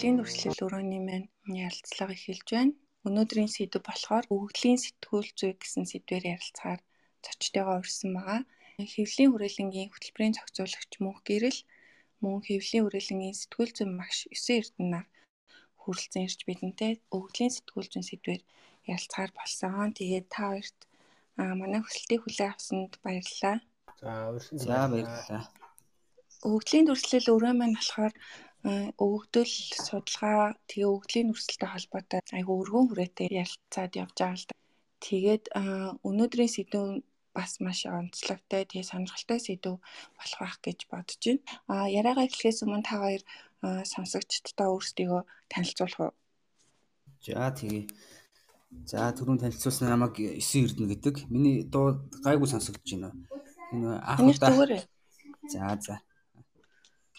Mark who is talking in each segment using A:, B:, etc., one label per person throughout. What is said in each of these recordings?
A: хөгжлийн дүрслэл өрөөний маань ярилцлага эхэлж байна. Өнөөдрийн сэдв болохоор өвгдлийн сэтгүүл зүй гэсэн сэдвээр ярилцахаар зочдтойгоо урьсан байгаа. Хэвлийн хүрээлэнгийн хөтөлбөрийн зохицуулагч мөнх гэрэл мөн хэвлийн хүрээлэнгийн сэтгүүл зүйн багш 9 эрдэнэ нар хүрэлцэн ирж бидэнтэй өвгдлийн сэтгүүл зүйн сэдвээр ярилцахаар болсон. Тэгээд та хоёрт манай хүсэлтийг хүлээн авсанд баярлалаа.
B: За урьсан
C: За баярлалаа.
A: Өвгдлийн дүрслэл өрөө маань болохоор өвгдөл судалгаа тэгээ өвгдлийн дүрслэлтэй холбоотой айгу өргөн хүрээтэй ярилцаад явж байгаа л да. Тэгээд өнөөдрийн сэдв бас маш онцлогтой тэгээ сонирхолтой сэдв болох байх гэж бодож байна. А яриагаа эхлэхээс өмнө та хоёр сонсогчдод өөрсдийгөө танилцуулах уу?
C: За тэгээ. За түрүүн танилцуулсан намайг 9 эрдэнэ гэдэг. Миний дуу гайгүй сонсогдож байна.
A: Энэ анх удаа.
C: За за.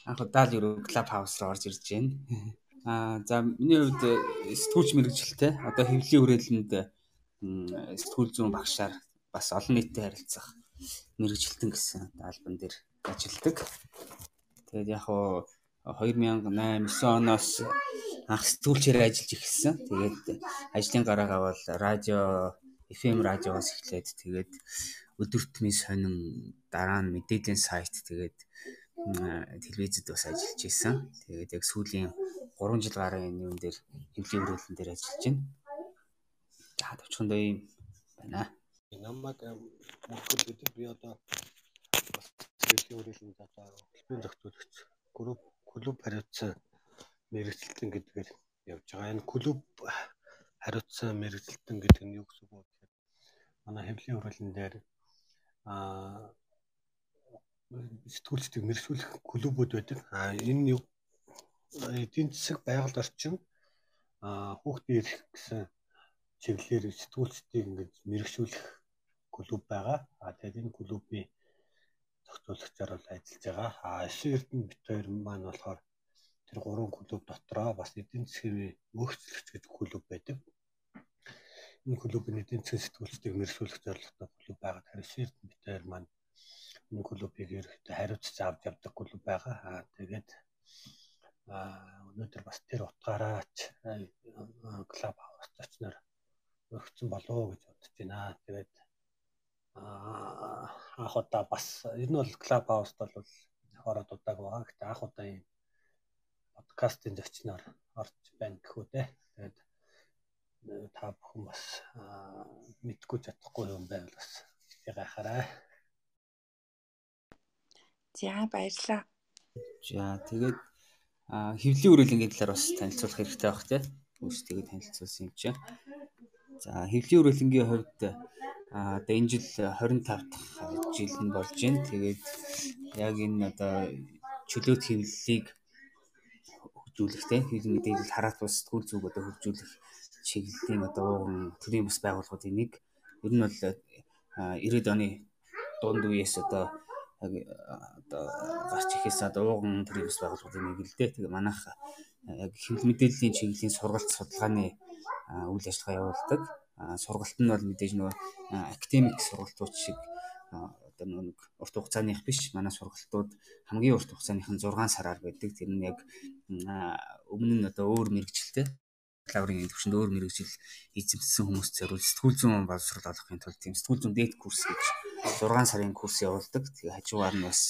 C: Анх удаа л юу клуб хаус руу орж ирж байна. Аа за миний хувьд э, сэтгүүлч мэрэгжилтэй. Одоо хэвлэлийн хүрээлэнд сэтгүүл зүүн багшаар бас олон нийтэд харилцах мэрэгжилтэн гэсэн албан дээр ажилладаг. Тэгээд яг хуу 2008 9 оноос анх сэтгүүлчээр ажиллаж эхэлсэн. Тэгээд ажлын гараагаа бол радио FM радиогоос эхлээд тэгээд өдөртмийн сонин дараа нь мэдээллийн сайт тэгээд телевизэд бас ажиллаж исэн. Тэгээд яг сүүлийн 3 жил гарын юм дээр хэвлэлийн хүрээлэн дээр ажиллаж байна. За төвчөндөө юм байна.
B: Намайг мөхөл гэдэг би одоо бас хэвлэлийн хүрээлэн за хөтөлбөрийн зохицуулагч групп клуб хариуцсан мэрэгчлэлтэн гэдгээр явж байгаа. Энэ клуб хариуцсан мэрэгчлэлтэн гэдэг нь юу гэсэн үг вэ гэхээр манай хэвлэлийн хүрээлэн дээр аа сэтгүүлчдийг мэрэгжүүлэх клубүүд байдаг. Аа энэ юу эдийн засаг байгальд орчин аа хүүхдийн эрх гэсэн чиглэлээр сэтгүүлчдийг ингэж мэрэгжүүлэх клуб байгаа. Аа тэгээд энэ клубын зохицуулагчаар бол ажиллаж байгаа. Аа Эшин Эрдэнэ бит хоёр маань болохоор тэр гурван клуб дотроо бас эдийн засгийн өгцөлөгч гэдэг клуб байдаг. Энэ клубын эдийн засгийн сэтгүүлчдийг мэрэгжүүлэх зорилготой клуб байгаа. Тэр Эшин Эрдэнэ бит хоёр маань энэ клубыг ерөөхдөө хариуцж авч явдаг клуб байгаа. Аа тэгээд аа өнөөдөр бас тэр утгаараач клуб хаус очноор өргөцсөн болов уу гэж бодож байна. Тэгээд аа анх удаа бас нь бол клуб хауст бол ороод удааг байгаа. Гэтэ анх удаа юм подкастын зочноор орж байна гэхүү дээ. Тэгээд та бүхэн бас мэдгүй чадахгүй юм байвал бас гайхаарай.
A: За баярлалаа.
C: За тэгээд хэвлийн үрэлэнгийн талаар бас танилцуулах хэрэгтэй байх тийм. Өөрсдөө танилцуулсан юм чинь. За хэвлийн үрэлэнгийн хувьд одоо энэ жил 25 дахь жил нь болж байна. Тэгээд яг энэ одоо чөлөөт хэвлэлийг хөгжүүлэх тийм хэвлэл мэдээлэл хараат бас сэтгүүл зүг одоо хөгжүүлэх чиглэлийн одоо ууган төрийн бас байгууллагуудын нэг. Ер нь бол 90-ад оны дунд үеэс одоо одоо гарч одоо ууган төрийн бас байгууллагуудын нэг л дээ. Тэгээ манайх яг хэвлэл мэдээллийн чиглэлийн сургалт судалгааны үйл ажиллагаа явуулдаг. Сургалт нь бол мэдээж нөгөө академик сургалтууд шиг одоо нэг урт хугацааных биш. Манай сургалтууд хамгийн урт хугацааных нь 6 сараар байдаг. Тэр нь яг өмнө нь одоо өөр мэрэгчлээ бакалаврын төвшөнд өөр мэрэгжил эзэмссэн хүмүүс зориулж сэтгүүл зүйн боловсрол олохын тулд тийм сэтгүүл зүйн дээд курс гэж 6 сарын курс явуулдаг. Тэгээ хажуугаар нь бас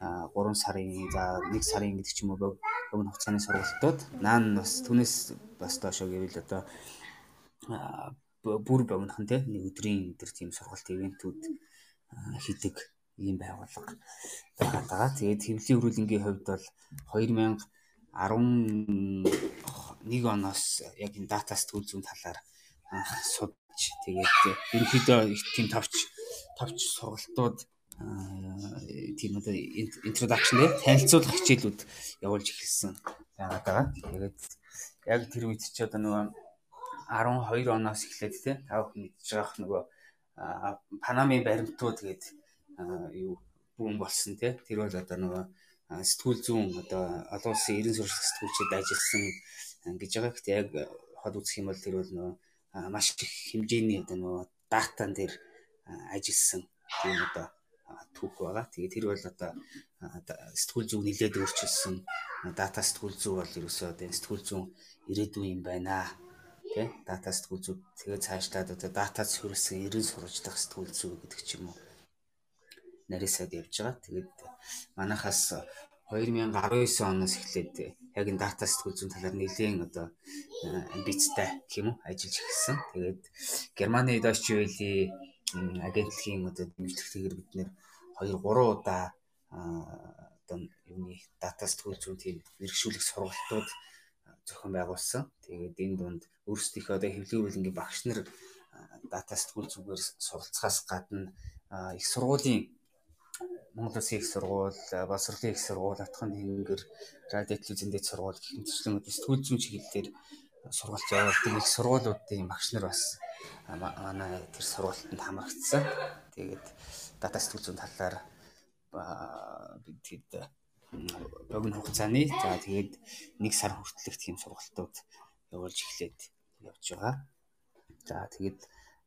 C: 3 сарын за 1 сарын гэдэг ч юм уу богино хугацааны сургалтууд наа нь бас түүнээс бас доошоо гэвэл одоо бүр богинохон те нэг өдрийн өдөр тийм сургалт ивентүүд хийдэг ийм байгууллага байгаа. Тэгээд хэвлэлийн хөрөлнгийн хувьд бол 2011 оноос яг энэ дата сэтгүүл зүйн талаар анх судалж тэгээд ерөнхийдөө тийм товч товч сургалтууд тийм одоо introduction дээр танилцуулах хичээлүүд явуулж эхэлсэн байгаад байгаа. Тэгээд яг тэр үед чи одоо нөгөө 12 оноос эхлээд тий та бүхэн мэдж байгаах нөгөө Панамын баримтууд гээд юу бүүн болсон тий тэр бол одоо нөгөө сэтгүүл зүүн одоо олон улсын ерэн сурчлах сэтгүүлчид ажилласан гэж байгаа. Гэхдээ яг хад үзэх юм бол тэр бол нөгөө маш их хэмжээний одоо нөгөө датан дээр ажилласан тийм одоо түүх байгаа. Тэгээд тэр бол одоо сэтгүүл зүг нэлээд өөрчилсөн дата сэтгүүл зүг бол ерөөсөө одоо сэтгүүл зүүн ирээдүйн юм байна. Тэ дата сэтгүүл зүг тэгээд цаашлаад одоо дата суурьсан 90 сурвалжлах сэтгүүл зүг гэдэг ч юм уу нарийсаад явж байгаа. Тэгээд манайхаас 2019 оноос эхлээд яг энэ дата сэтгүүл зүйн талаар нэлийн одоо амбицтай гэх юм уу ажиллаж эхэлсэн. Тэгээд Германы Deutsche Welle агентлагийн одоо дэмжлэгтэйгээр бид нэр 2 3 удаа одоо юуны дата сэтгүүл зүйн тийм мэрэгшүүлэх сургалтууд зохион байгуулсан. Тэгээд энэ дунд өөрсдийнхөө одоо хэвлэл үйлнгийн багш нар дата сэтгүүл зүгээр суралцахаас гадна их сургуулийн Монгол Улсын их сургууль, боловсролын их сургууль, Атхан тэнгэр, радио телевизэн дэд сургууль гэх мэт сэтгүүл зүйн чиглэлээр сургалт явуулдаг их сургуулиудын багш нар бас манай тэр сургалтанд хамрагдсан. Тэгээд дата сэтгүүл зүйн талаар бид тэгэд богино хугацааны за тэгээд нэг сар хүртэлх тийм сургалтууд явуулж эхлээд явж байгаа. За тэгээд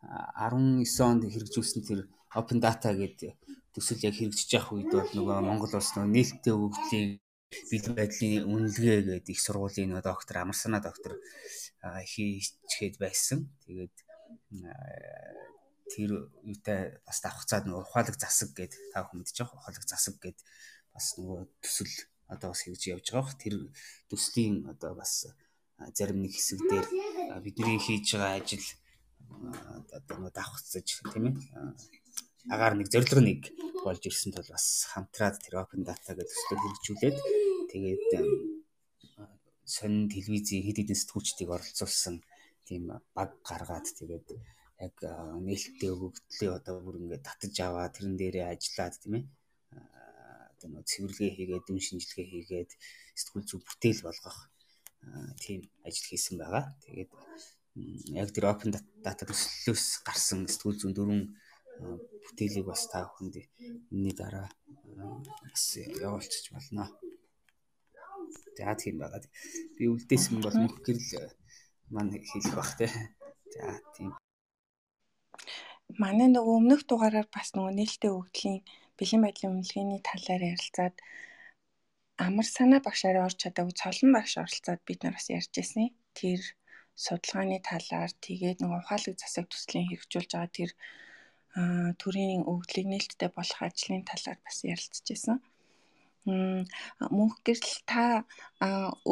C: 19 онд хэрэгжүүлсэн тэр open data гэдэг төсөл яг хэрэгжиж явах үед бол нөгөө Монгол улс нөгөө нээлттэй хөгжлийн бэлэн байдлын үнэлгээ гэдэг их сургуулийн нөгөө доктор Амарсана доктор хийчихэд байсан. Тэгээд тэр юутай бас давхцаад нөгөө ухаалаг засаг гэдэг та бүхэн мэдчих ухаалаг засаг гэдэг бас нөгөө төсөл одоо бас хийж явж байгаа. Тэр төслийн одоо бас зарим нэг хэсэг дээр бидний хийж байгаа ажил одоо нөгөө давхцаж тийм ээ агаар нэг зорилго нэг болж ирсэн тул бас хамтраад тэр open data гэдэг төслөөр хэрэгжүүлээд тэгээд сонин телевизийн хэд хэдэн сэтгүүлчдийг оролцуулсан тийм баг гаргаад тэгээд яг нээлттэй өгөгдлийн одоо бүр ингээд татаж аваа тэрэн дээрээ ажиллаад тийм ээ одоо нөө цэвэрлэгээ хийгээд дүн шинжилгээ хийгээд сэтгүүл зүг бүтээл болгох тийм ажил хийсэн байгаа. Тэгээд яг тэр open data төслөөс гарсан сэтгүүл зүйн дөрвөн бүтээлийг бас та бүхэнд энэний дараа бас явуулчих болно. За тийм байгаа. Би үлдээсэн бол мөх гэрэл маань хэлэх бах те. За тийм.
A: Манай нөгөө өмнөх дугаараар бас нөгөө нээлттэй өгдлийн бэлэн байдлын үнэлгээний талаар ярилцаад амар санаа багшаараа орч чадаагүй цолон багш оролцоод бид нар бас ярьж байсан. Тэр судалгааны талаар тэгээд нөгөө ухаалаг засаг төслийн хэрэгжүүлж байгаа тэр төрийн өгдлийг нээлттэй болох ажлын талаар бас ярилцчихсан. Мөнх гэрэл та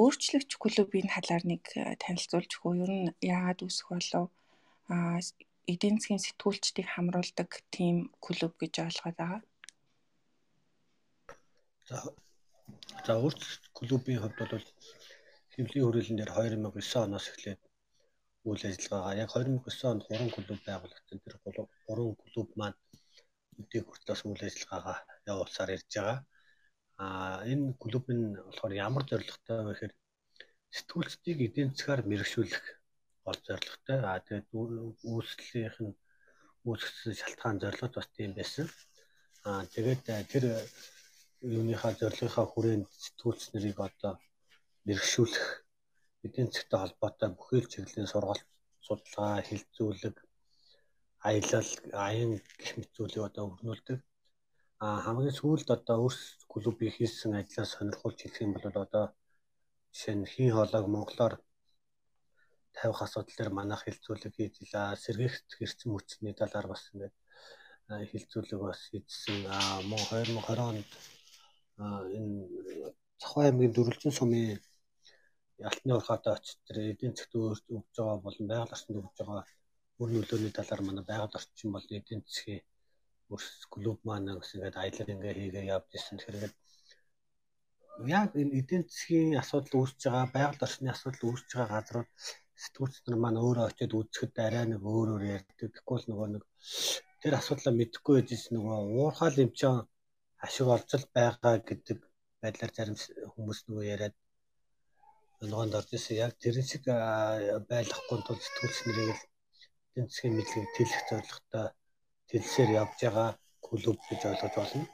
A: өөрчлөгч клубын талаар нэг танилцуулж өгөө. Ер нь яагаад үүсэх болов? эдийн засгийн сэтгүүлчдийг хамруулдаг тийм клуб гэж ойлгоод байгаа.
B: За за өөрчлөлт клубын хувьд бол хэвлийн хүрээлэн дээр 2009 оноос эхлээд үйл ажиллагаагаа яг 2009 онд 3 клуб байгуулагдсан. Тэр 3 клуб маань өдөө хүртэл үйл ажиллагаагаа явуулсаар ирж байгаа. Аа энэ клуб нь болохоор ямар зорилготой вэ гэхээр сэтгүүлчдийг эдийн засгаар мэрэгшүүлэх гол зорилготой. Аа тэгээд үүслийнх нь үүсгэсэн шалтгаан зорилгот бас тийм байсан. Аа тэгээд тэр юуныхаа зорилгынхаа хүрээнд сэтгүүлч нарыг одоо мэрэгшүүлэх эдийн засгтай холбоотой бүхэл чиглэлийн сургалт, судалгаа, хилцүүлэг, аялал, аян гэх мэт зүйлийг одоо өрнүүлдэг. А хамгийн сүүлд одоо өөрс клубийн хийсэн ажлаа сонирхолж хэлэх юм бол одоо жишээ нь хийн хоолойг монголоор тавих асуудал дээр манайх хилцүүлэг хийжлээ. Сэргийгт хэрцэн мөчсөний талаар бас ингээд хилцүүлэг бас хийсэн. А мөн 2020 онд энэ Цахай аймгийн Дөрвөлжин сумын алтны урхаатай очиж тэр эдийн засгт өгж байгаа болон байгаль орчинд өгж байгаа үр нөлөөний талаар манай байгаль орчин бол эдийн засгийн өрс клуб маань гэсэн ингээд аялал ингээ хийгээ явж ирсэн. Тэгэхээр яг энэ эдийн засгийн асуудал үүсэж байгаа, байгаль орчны асуудал үүсэж байгаа газрууд сэтгүүлч нар маань өөрөө очиод үзэхэд арай нэг өөр өөр ярьдаг. Бол нөгөө нэг тэр асуудлаа мэдэхгүй байж нөгөө уурхаал эмчээ ашиг олж байгаа гэдэг байдлаар зарим хүмүүс нөгөө яриад ногоонд орж исэн. Яг тэр шиг байлгахгүй тул сэтгүүлч нарыг л эдийн засгийн мэдлэгийг тэлэх зорилготой тэлсээр явж байгаа клуб гэж ойлгож байна.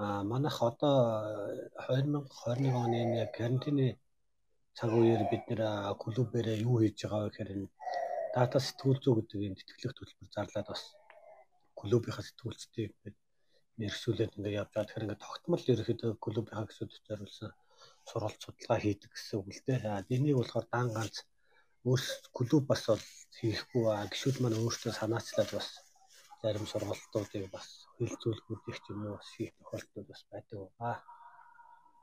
B: А манайх одоо 2021 оны яг карантины цаг үеэр бид нэр клубээрээ юу хийж байгаа вэ гэхээр энэ дата сэтгүүл зүй гэдэг энэ тэтгэлэг төлбөр зарлаад бас клубийнхаа сэтгүүлчдийг мэрэгсүүлээд ингээд явж байгаа. Тэгэхээр ингээд тогтмол ерөөхдөө клубийнхаа гисүүдэд зориулсан сургалт судалгаа хийдэг гэсэн үг л дээ. А энийг болохоор дан ганц өөр клуб бас бол хийхгүй а гişүүд маань өөртөө санаачлаад бас зарим сургалтуудыг бас хилцүүлгүүдийг ч юм уу бас хийх тохиолдлууд бас байдаг ба.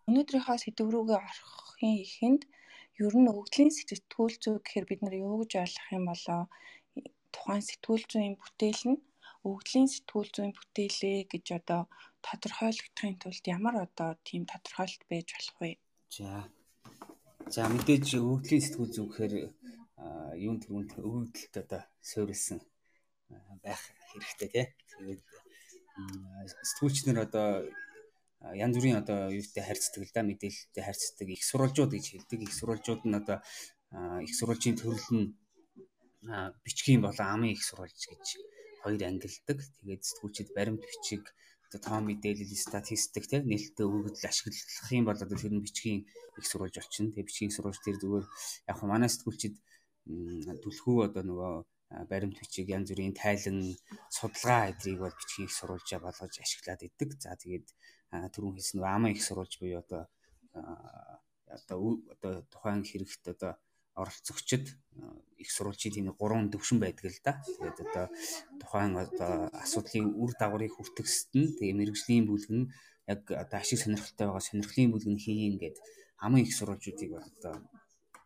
A: Өнөөдрийнхөө сэдв рүүгээ орохын ихэнд ер нь өвгдлийн сэтгүүл зүй гэхээр бид нар юу гэж ойлгох юм болоо тухайн сэтгүүл зүйн бүтээл нь өвгдлийн сэтгүүл зүйн бүтээлээ гэж одоо тодорхойлогдохын тулд ямар одоо тийм тодорхойлолт байж болох вэ?
C: За. За мэдээж өвгдлийн сэтгүүл зүй гэхээр юун төрөнд өвгдөлт одоо суурилсан байх хэрэгтэй тий. Тэгээд сэтгүүлч нар одоо янз бүрийн одоо юутай харьцдаг л да мэдээлэлтэй харьцдаг их сурвалжууд гэж хэлдэг. Их сурвалжууд нь одоо их сурвалжийн төрөл нь бичгийн болон амын их сурвалж гэж хоёр ангилдаг. Тэгээд сэтгүүлчид баримт бичиг одоо тоон мэдээлэл статистик тийм нээлттэй өгөгдөл ашиглах юм бол одоо тэр нь бичгийн их сурвалж очино. Тэгээд бичгийн сурвалж тэр зүгээр яг манай сэтгүүлчид түлхүү одоо нөгөө баримт бичиг янз бүрийн тайлан судалгаа эдрийг бол бичгийн их сурвалжаа болгож ашиглаад идэг. За тэгээд түрүүн хэлсэн амын их сурвалж буюу одоо одоо одоо тухайн хэрэгт одоо оролцогчд их сурвалжийн тийм гурван төвшин байдаг л да. Тэгээд одоо тухайн одоо асуудлын үр дагаврыг хүртэхсэд нь тэгээ мэрэгжлийн бүлэг нь яг одоо ашиг сонирхолтой байгаа сонирхлын бүлэг нь хийн гэдэг амын их сурвалжуудыг бол одоо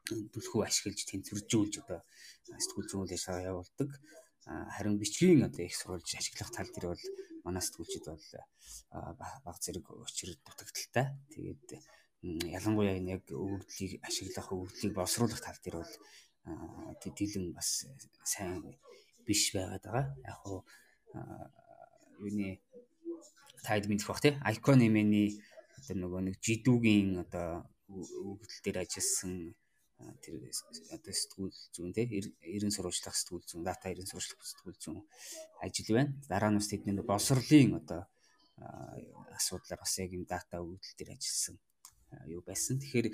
C: түлхүү ашиглаж тэнцвэржүүлж одоо сэтгүүл зүйн үйл ажиллагаа явуулдаг. Харин бичгийн одоо их сурвалж ашиглах тал дээр бол манай сэтгүүлчид бол баг зэрэг учир дутагдaltaй. Тэгээд ялангуяа энэ яг өгөгдлийг ашиглах өгөгдлийг боловсруулах тал дээр бол дийлэн бас сайн биш байгаад байгаа. Яг хуу юуны тайд мэдэх бах тий. Icon Emeni одоо нөгөө нэг жидүүгийн одоо өгөгдөл дээр ажилласан тэр одоо сэтгүүл зүүн тий 90 сурвалжлах сэтгүүл зүүн дата 90 сурвалжлах сэтгүүл зүүн ажил байна. Дараа нь бас тэдний боловсролын одоо асуудлаар бас яг юм дата өгөгдөл дээр ажилласан юу байсан. Тэгэхээр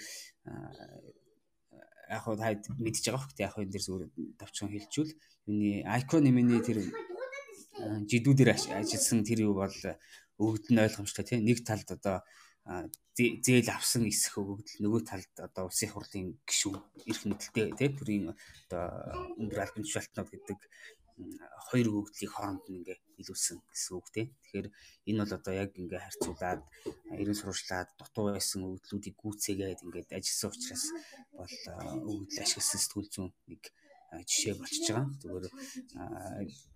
C: яг хоо та мэдж байгаа хөх яг хоо энэ дэр зүгээр давчхан хэлжүүл юуны icon нэмэний тэр жидүүдээр ажилласан тэр юу бол өгөгдөл нь ойлгомжтой тийм нэг талд одоо зээл авсан эсэх өгөгдөл нөгөө талд одоо улсын хурлын гишүүн эрх мэдэлтэй тийм төрийн одоо өндөр албан тушаалтнууд гэдэг хоёр өгөгдлийг хооронд нь ингээ илүүсэн гэсэн үг тийм. Тэгэхээр энэ бол одоо яг ингээ харьцуулаад ерөн сурвалжлаад дутуу байсан өгөгдлүүдийг гүйцээгээд ингээд ажилласан учраас бол өгөгдөл ашигласан сэтгүүл зүүн нэг жишээ болчихж байгаа. Зүгээр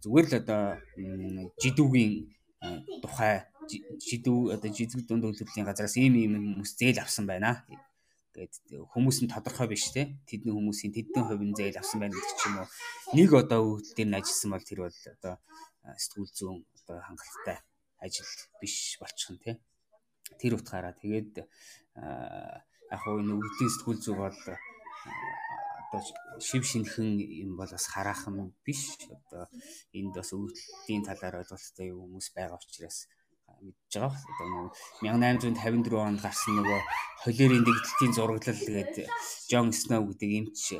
C: зүгээр л одоо жидүүгийн тухай жидүү одоо жидүү дунд үйлдвэрлэлийн газраас ийм ийм хүмүүс зээл авсан байна. Гээд хүмүүс нь тодорхой биш те. Тэдний хүмүүсийн тэдний хувийн зээл авсан байна гэдэг ч юм уу. Нэг одоо дээр нь ажилласан бол тэр бол одоо сэтгүүл зүүн одоо хангалттай ажил биш болчих нь те. Тэр утгаараа тэгээд яг хуу энэ өгдлийн сэтгүүл зүй бол одоо шив шинхэн юм бол бас хараахан биш. Одоо энд бас өгдлийн талаар ойлголттой хүмүүс байгаа учраас мэдж байгаа. Одоо 1854 онд гарсан нөгөө холерийн дэгдэлтийн зураглал гэдэг Джон Сноу гэдэг эмч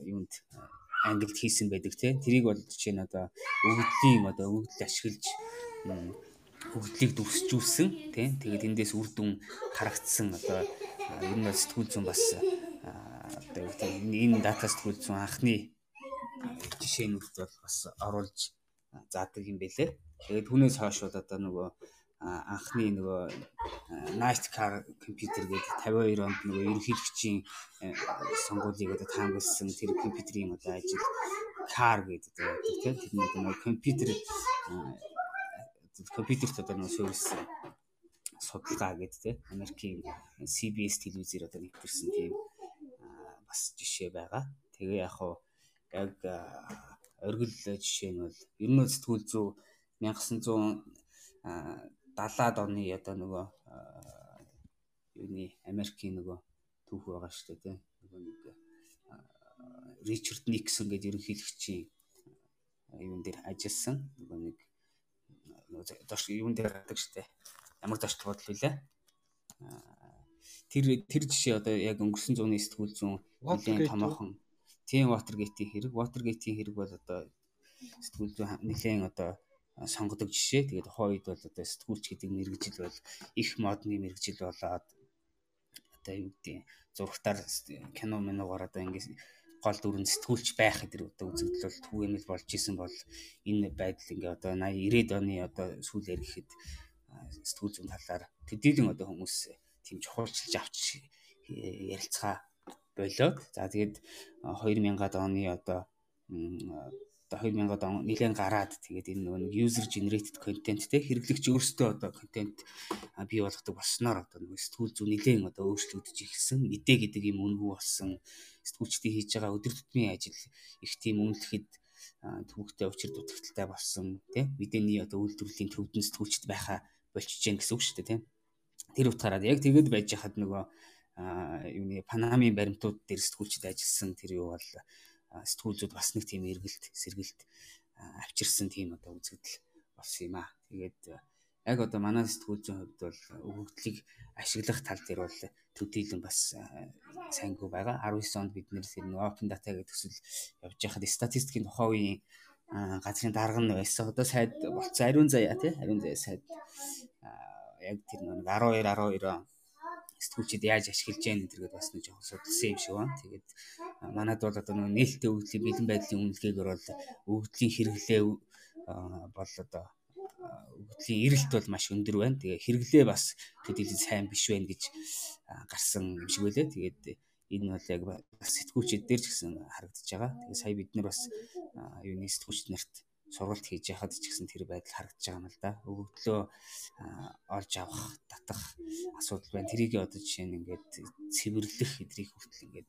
C: юунд англид хийсэн байдаг тийм. Тэрийг бол жишээ нь одоо өгдлийн одоо өгдөл ашиглаж өгдлийг дүрсжүүлсэн тийм. Тэгээд эндээс үр дүн харагдсан одоо ер нь сэтгүүл зүйн бас одоо энэ дата сэтгүүл зүйн анхны жишээнүүд бол бас оруулж заадаг юм бэлээ. Тэгээд түүнээс хойш бол одоо нөгөө анхны нөгөө Night Car компьютер гэдэг 52 онд нөгөө ерөнхийлөгчийн сонгуулийг одоо таамагласан тэр компьютерийн одоо ажил Car гэдэг одоо тийм тэр нөгөө компьютер компьютерт одоо нөгөө суурилсан судалгаа гэдэг тийм Америкийн CBS телевизээр одоо нэвтэрсэн тийм бас жишээ байгаа. Тэгээ яг хуу яг оргил жишээ нь бол. Ер нь сэтгүүл зүй 1970-аад оны одоо нөгөө юуны Америкийн нөгөө түүх байгаа шүү дээ тийм нөгөө нэг Ричард Никсон гэдэг ерөнхийлөгчийн юун дээр ажилласан. Нөгөө нэг дош юун дээр гадаг дээ ямар дошт бодол вүлээ тэр тэр жишээ одоо яг өнгөрсөн зууны сэтгүүл зүүн нэгэн томоохон тийм Watergate-ийн хэрэг Watergate-ийн хэрэг бол одоо сэтгүүл зүйн нэгэн одоо сонгодог жишээ. Тэгээд тухайн үед бол одоо сэтгүүлч гэдэг мэрэгжил бол их модны мэрэгжил болоод одоо юу гэдэг зургатаар кино минуугаар одоо ингээд гол дүрэн сэтгүүлч байх гэдэг одоо үзэгдэл бол түгээмэл болж исэн бол энэ байдал ингээ одоо 80 90-ад оны одоо сүүлээр ихэд сэтгүүл зүйн талаар төдийлөн одоо хүмүүс тийм чухалчилж авч ярилцгаа болоод за тэгээд 2000-ад оны одоо одоо 2000-ад он нэлээд гараад тэгээд энэ нөгөө user generated content те хэрэглэгч өөрсдөө одоо контент бий болгодог болсноор одоо нөгөө сэтгүүл зүй нэлээд одоо өөрчлөгдөж ирсэн мэдээ гэдэг юм үнгүй болсон. Сэтгүүлчдийн хийж байгаа өдөр тутмын ажил их тийм үнэлэхэд төвөгтэй учир дутагдaltaй болсон тий мэдээний одоо үйлдвэрлэлийн төвдөн сэтгүүлчд байхаа болчихж гэн гэсэн үг шүү дээ тий тэр утгаараа яг тэгэд байж хаад нөгөө юуны Панамын баримтууд дээр сэтгүүлчд ажилласан тэр юу бол сэтгүүлчд бас нэг тийм эргэлт сэргэлт авчирсан тийм одоо үзэгдэл болсон юм аа. Тэгээд яг одоо манай сэтгүүлчийн хувьд бол өгөгдлийг ашиглах тал дээр бол төдийлөн бас сайнгүй байгаа. 19 онд бид нэр тэр open data гэдэг төсөл явж байхад статистикийн тухайн үеийн газрын дарга нь байсан. Одоо сайд болцсон ариун заяа тий ариун заяа сайд яг тэр нэг 12 12 он сэтгүүлчид яаж ашиглаж яах гэдэргээд бас нэг жоохон судалсан юм шиг байна. Тэгээд манад бол одоо нэг нээлттэй өгөгдлийн бэлэн байдлын үнэлгээгээр бол өгөгдлийн хэрэглээ бол одоо өгөгдлийн эрэлт бол маш өндөр байна. Тэгээ хэрэглээ бас төдийлөн сайн биш байна гэж гарсан юм шиг байлээ. Тэгээд энэ бол яг бас сэтгүүлчид дээр ч гэсэн харагдаж байгаа. Тэгээ сая бид нар бас юуны сэтгүүлчд нарт сургалт хийж яхад ч гэсэн тэр байдал харагдаж байгаа юм л да. Өгөгдлөө олж авах, татах асуудал байна. Тэрийг одоо жишээ нь ингээд цэвэрлэх эдрийг хүртэл ингээд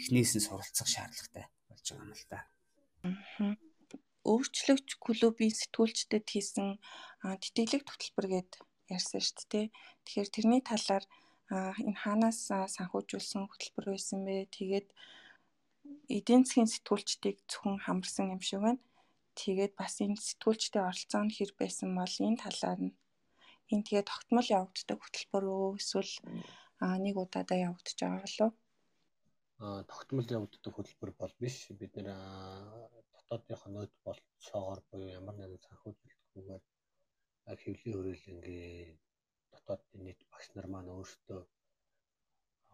C: эхнээс нь суралцах шаардлагатай болж байгаа юм л да.
A: Өөрчлөгч клубын сэтгүүлчдэд хийсэн тэтгэлэг хөтөлбөр гээд ярьсан шүү дээ. Тэгэхээр тэрний талаар энэ хаанаас санхүүжүүлсэн хөтөлбөр байсан бэ? Тэгээд эдийн засгийн сэтгүүлчдийг зөвхөн хамарсан юм шиг байна. Тэгээд бас энэ сэтгүүлчтэй оролцоо нь хэр байсан бол энэ талаар нь энэ тэгээд тогтмол явагддаг хөтөлбөр үү эсвэл нэг удаадаа явагдаж байгаа болов?
B: Аа тогтмол явагддаг хөтөлбөр бол биш. Бид нэр дотоодынхоо нөөц болцоогоор буюу ямар нэгэн санхүүжилтгүйгээр хэвлэлийн хүрээлэнгийн дотоодын нийт багш нар маань өөрсдөө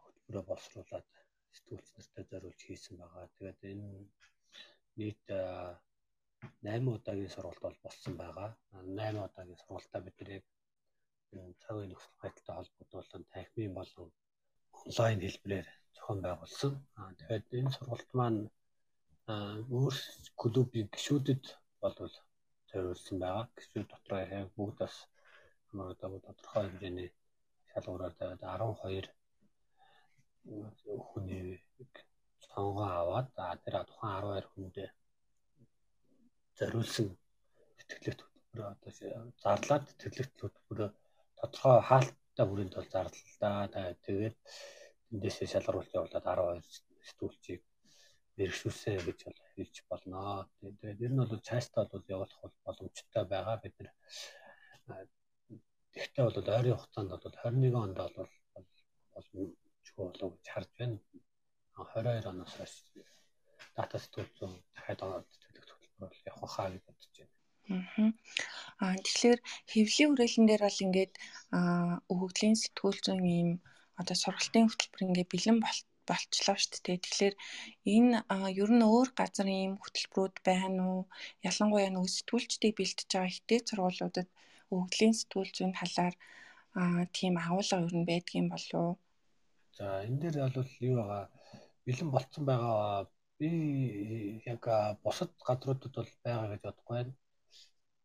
B: хөтөлбөрөө боловсруулад сэтгүүлч нартай зориулж хийсэн байгаа. Тэгээд энэ нийт 8 удаагийн сургалт бол болсон байгаа. 8 удаагийн сургалтаа бид нэр цагийн нөхцөл байдалтай холбогдуулан танхимын болон онлайн хэлбэрээр зохион байгуулсан. Тэгэхээр энэ сургалт маань өөр клубийн гишүүдэд болвол зориулсан байгаа. Гишүүд дотроо бүгд бас хамаагүй тодорхой хэмжээний шалгуураар тавиад 12 хүний сонгоо аваад тэр тухайн 12 хүндээ зориулсан тэтгэлэгт хөтөлбөр одоо зарлаад тэтгэлэгт хөтөлбөрөө тодорхой хаалттай бүрийн тул зарлаа. Тэгээд эндээсээ шалгаруулт явуулаад 12 сэтгүүлчийг мэрэгшүүлсэн гэж хэлж болно. Тэгээд ер нь бол цаастаа бол явуулах боломжтой байгаа. Бид нэр Тэгтээ бол ойрын хугацаанд бол 21 онд бол боломжгүй болов гэж харж байна. 22 оноос хойш дата сэтгүүл дахиад оноод төлөх төлбөр бол явах хаа гэж бодож байна.
A: Аа тэгэхээр хэвлийн хүрээлэн дээр бол ингээд өгөгдлийн сэтгүүл зүйн ийм одоо сургалтын хөтөлбөр ингээд бэлэн болчлоо шүү дээ. Тэгэхээр энэ ер нь өөр газар ийм хөтөлбөрүүд байна уу? Ялангуяа нөгөө сэтгүүлчдийг бэлтэж байгаа ихтэй сургуулиудад өгөгдлийн сэтгүүл зүйн талаар тийм агуулга ер нь байдаг юм болов уу?
B: За энэ дээр бол юу байгаа бэлэн болцсон байгаа би яг бусад газруудад бол байгаа гэж бодохгүй байна.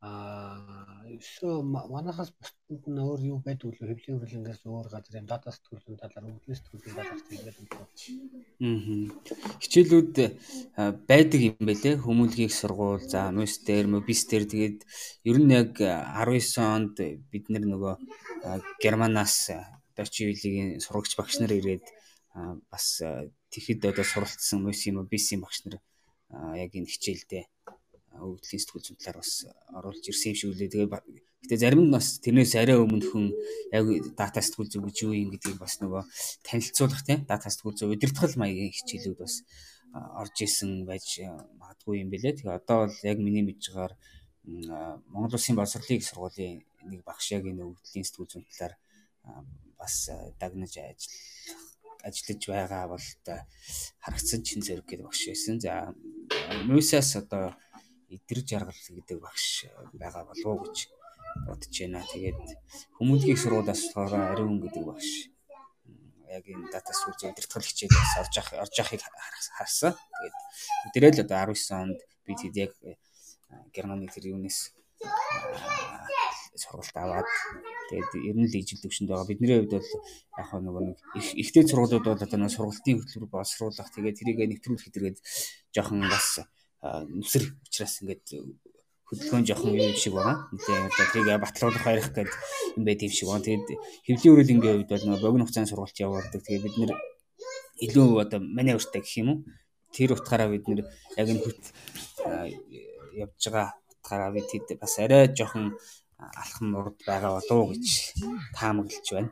B: Аа өсөө манахаас бусдад нь өөр юу байдаг вэ? Хэвлийн хөрлөнгөөс өөр газрын дата сэтгүүлийн талаар өвлөс сэтгүүлийн талаар тэгээд юм байна.
C: Аа. Хичээлүүд байдаг юм байлээ. Хүмүүлгийг сургуул, за мөстер, мобистер тэгээд ер нь яг 19 онд бид нөгөө Германаас Дочи вилигийн сурагч багш нар ирээд бас тэгэхэд одоо суралцсан мөс юм бисийн багш нар яг энэ хичээлдээ өвдлийн сэтгүүл зүйн талаар бас оруулж ирсэн юм шиг үлээ. Тэгээ гэтээ зарим нь бас тэрнээс арай өмнөхөн яг дата сэтгүүл зүй гэж юу юм гэдгийг бас нөгөө танилцуулах тийм дата сэтгүүл зүй удирдгал маягийн хичээлүүд бас орж исэн байж магадгүй юм бэлээ. Тэгээ одоо бол яг миний мэдж байгаагаар Монгол Улсын боловсролын сургуулийн нэг багш яг энэ өвдлийн сэтгүүл зүйн талаар бас дагнаж ажил ажиллаж байгаа бол харагдсан чин зэрэг гэдэг багш байсан. За Мусаас одоо идэр жаргал гэдэг багш байгаа болов уу гэж бодож байна. Тэгээд хүмүүнлэгийн сургуулиас болохоор ариун гэдэг багш яг энэ дата сүүл удирдгал хичээл бас орж ах орж ахыг харсан. Тэгээд өдрөө л одоо 19 онд би тэгэд яг Германы тэр юунес сургалт аваад тэгээд ер нь л ижил төвшөнд байгаа. Бидний хувьд бол яг нөгөө нэг ихтэй сургуулиуд бол одоо нэг сургалтын хөтөлбөр боловсруулах тэгээд тэрийг нэвтрүүлэх хэрэгэд жоохон бас нүсэр учраас ингээд хөдөлгөөн жоохон юм шиг байгаа. Тэгээ одоо тэрийг батлуулах барих гэдэг юм байт юм шиг байна. Тэгээд хэвлийн үрэлэнгийн хувьд бол нөгөө богино хугацааны сургалт явуулдаг. Тэгээд бид нэр илүү одоо манай өртөө гэх юм уу? Тэр утгаараа бид нэр яг энэ хөт явж байгаа утгаараа бид хэд бас арай жоохон алхам урд байгаа болов уу гэж таамаглаж байна.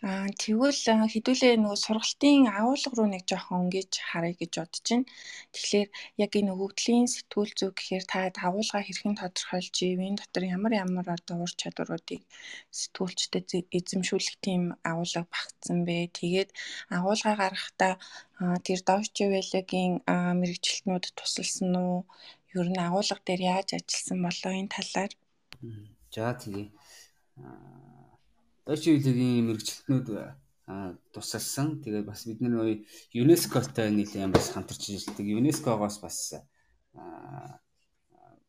A: Аа тэгвэл хэдүүлээ нөгөө сургалтын агуулга руу нэг жоохон өнгөж харъя гэж бодож байна. Тэгэхээр яг энэ өгөгдлийн сэтгүүл зүг гэхээр та агуулга хэрхэн тодорхойлж ив энэ дотор ямар ямар одоо ур чадваруудыг сэтгүүлчдэд эзэмшүүлэх тийм агуулга багтсан бэ? Тэгээд агуулга гаргахдаа тэр Deutsche Welle-гийн мэрэгчлэтнүүд тусалсан уу? Ер нь агуулга дээр яаж ажилласан болоо энэ талаар?
C: За тэгээ. Deutsche Welle-гийн мэрэгчлэтнүүд тусалсан. Тэгээд бас бид нар ЮНЕСКОтой нийлэн бас хамтарч ажилладаг. ЮНЕСКОгоос бас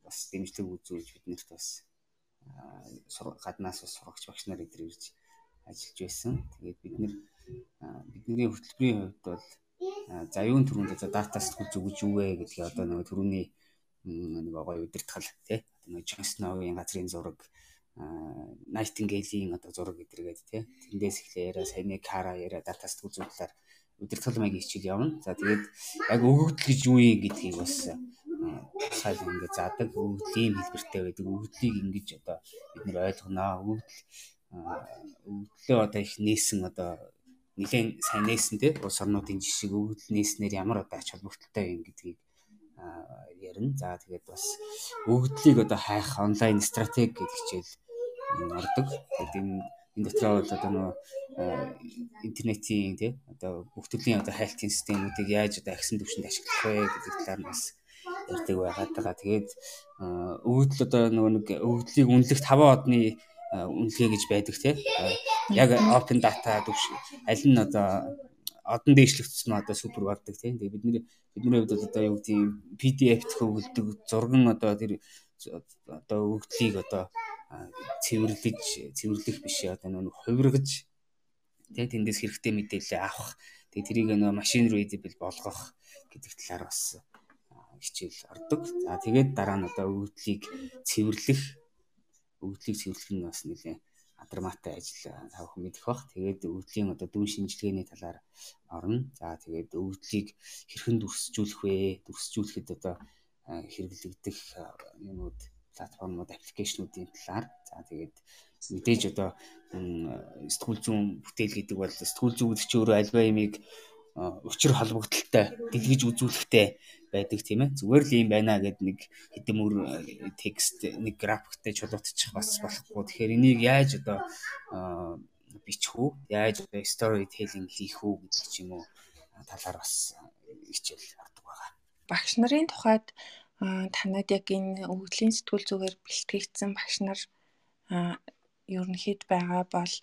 C: бас дэмжлэг үзүүлж биднэрт бас гаднаас бас сурагч багш нар эдэр ирж ажиллаж байсан. Тэгээд бид нэр бидний хөтөлбөрийн хувьд бол за юун төрөнд одоо дата сэтгүүл зүгэж юу вэ гэдгийг одоо нэг төрөний нэг гоё удирдгал тий нэг Джон Сноугийн газрын зураг Nightingale-ийн одоо зураг гэдэргээд тий тэндээс эхлээ яриа саяны Кара яриа дата сэтгүүл зүйн талаар удирдгал маягийн хичээл явна. За тэгээд яг өгөгдөл гэж юу юм гэдгийг бас сайн ингээд заадаг өгөгдлийн хэлбэртэй байдаг. Өгөгдлийг ингэж одоо бид нэр ойлгоноо. Өгөгдөл өгөгдлөө одоо их нээсэн одоо нэгэн сайн нээсэн те улс орнуудын жишг өгөгдөл нээснээр ямар одоо ач холбогдолтой юм гэдгийг ярина. За тэгээд бас өгөгдлийг одоо хайх онлайн стратеги гэдэг хичээл ордог. Тэгээд энэ энэ дотроо бол одоо нөгөө интернетийн тий одоо бүх төрлийн одоо хайлтын системүүдийг яаж одоо агсан түвшинд ашиглах вэ гэдэг талаар нь бас ярьдаг байгаад байгаа. Тэгээд өгөгдөл одоо нөгөө нэг өгөгдлийг үнэлэх 5 одны үнэлгээ гэж байдаг тий. Яг open data төвш аль нь одоо одон дээшлэгдсэн одоо супер бардаг тийм. Тэгээ бидний бидний хувьд одоо юу гэдэг PDF төгөлдөг зурган одоо тэр одоо өгдлийг одоо цэвэрлэж цэвэрлэх биш одоо нэг хувиргаж тийм тэндээс хэрэгтэй мэдээлэл авах тэгээ тэрийг нөө машин readable болгох гэдэг талаар бас хичээл ордог. За тэгээд дараа нь одоо өгдлийг цэвэрлэх өгдлийг цэвэрлэх нь бас нэлээд адармаатай ажил тавх мэдэх бах. Тэгээд өвдлийн одоо дүн шинжилгээний талаар орно. За тэгээд өвдлийг хэрхэн дүрсжүүлэх вэ? Дүрсжүүлэхэд одоо хэрэглэгдэх юмуд платформуд, аппликейшнуудын талаар. За тэгээд мэдээж одоо сэтгүүл зүүн бүтээл гэдэг бол сэтгүүл зүйн чи өөрөө альва ямиг учир холбогдолтой дэлгэж үзүүлэхтэй байдаг тийм ээ. Зүгээр л юм байна гэд нэг хэдэм өр текст нэг графиктэй чулуутчих бас болохгүй. Тэгэхээр энийг яаж одоо бичих үү? Яаж одоо story telling хийх үү гэдэг ч юм уу талаар бас хичээл авдаг байгаа.
A: Багш нарын тухайд танад яг энэ өвглийн сэтгүүл зүгээр бэлтгэгдсэн багш нар ерөнхийд байгаа бол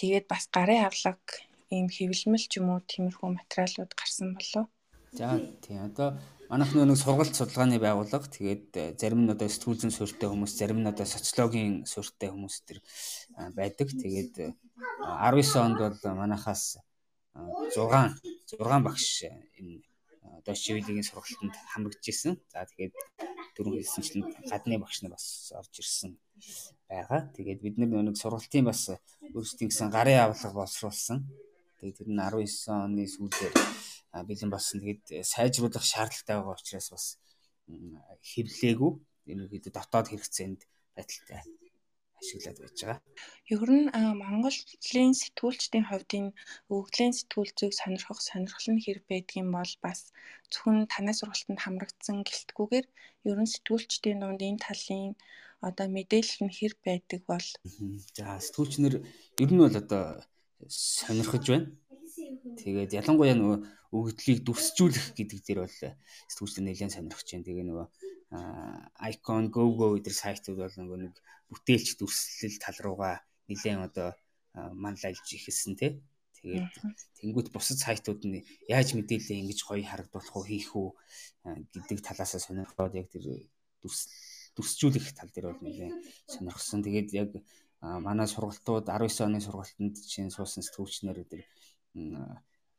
A: тэгээд бас гарын авлага ийм хэвлэмэл ч юм уу тиймэрхүү материалууд гарсан болов.
C: За тийм одоо манайх нэг сургалт судалгааны байгууллага тэгээд э, зарим нь одоо сэтгүүл зүйн суурьтай хүмүүс зарим нь одоо социологийн суурьтай хүмүүс төр байдаг. Тэгээд 19 онд бол манайхаас 6 6 багш энэ одоо шивэлийн сургалтанд хамрагдж исэн. За тэгээд дөрөв хэлсэнчлэн гадны багш нар бас орж ирсэн байгаа. Тэгээд бид нэг сургалтын бас өөрсдийн гэсэн гарын авлага боловсруулсан. Тэгээд тэр нь 19 оны сүүлээр бэлэн болсон. Тэгээд сайжруулах шаардлагатай байгаа учраас бас хэвлээгүй. Хэд дотоод хэрэгцээнд байдалтай ашиглаад байж байгаа.
A: Ер нь Монголын сэтгүүлчдийн хувьд энэ өвглийн сэтгүүл зүйг сонирхох сонирхол нь хэр байдгийм бол бас зөвхөн танай сургалтанд хамрагдсан гэлтгүүгээр ер нь сэтгүүлчдийн дунд энэ талын одоо мэдээлэл нь хэр байдаг бол
C: за сэтгүүлчнэр ер нь бол одоо сонирхож байна. Тэгээд ялангуяа нөгөө өгөгдлийг дүрсжүүлэх гэдэг дээр бол сэтгүүлчдэр нэлээд сонирхож байна. Тэгээ нөгөө Icon, GoGo гэдэг сайтууд бол нөгөө нэг бүтээлч дүрслэл тал руугаа нэлээд одоо манлайлж ихэлсэн тий. Тэгээд тэнгуут бусад сайтууд нь яаж мэдээлэл ингэж гоё харагдуулах уу хийх үү гэдэг талаасаа сонирхоод яг тэр дүрсжүүлэх тал дээр бол нэлээд сонирхсан. Тэгээд яг манай сургалтууд 19 оны сургалтанд чинь суусан сэтгүүлчнэр өдр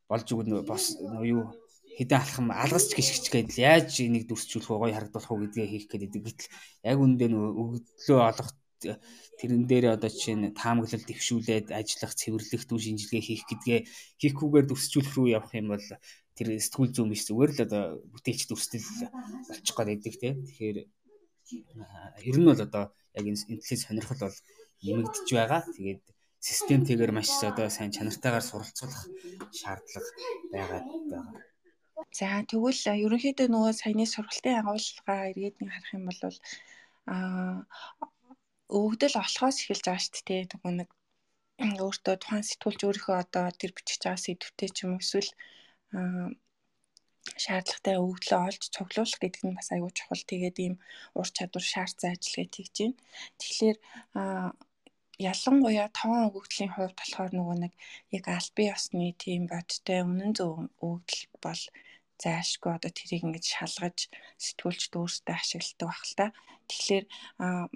C: болж өгнө бос юу хэдэн алхам алгасч гიშгч гэдэл яаж энийг дүрсжүүлэх вэ гоё харагдуулах уу гэдгээ хийх гэдэг. Гэтэл яг үндэ нөгөө өгдлөө олох тэрэн дээр одоо чинь таамаглал дэвшүүлээд ажиллах, цэвэрлэх, дүү шинжилгээ хийх гэдгээ хийхгүйгээр дүрсжүүлэх рүү явах юм бол тэр сэтгүүл зүүн биш зүгээр л одоо бүтээч дүрслэл болчих гээд байдаг тийм. Тэгэхээр ер нь бол одоо яг энэ интеллект сонирхол бол нэмэгдэж байгаа. Тэгээд системтэйгээр маш одоо сайн чанартайгаар суралцуулах шаардлага байгаад байгаа.
A: За тэгвэл ерөнхийдөө нөгөө саяны сургалтын агуулгаа эргээд нэг харах юм бол аа өвгдөл олохоос эхэлж байгаа шүү дээ. Нөгөө нэг өөртөө тухайн сэтгүүлч өөрийнхөө одоо тэр бичиж байгаа сэдвтэ ч юм эсвэл шаардлагатай өвдлөө олж цуглуулах гэдэг нь бас аюул чухал. Тэгээд ийм ур чадвар шаардсан ажиллагаа хийж байна. Тэгэхээр ялангуяа тоон өгөгдлийн хувьд болохоор нөгөө нэг яг аль бие осны тийм бодтой үнэн зөв өгөгдөл бол зайлшгүй одоо тэрийг ингэж шалгаж сэтгүүлчд өөрсдөө ашигладаг баг л та. Тэгэхээр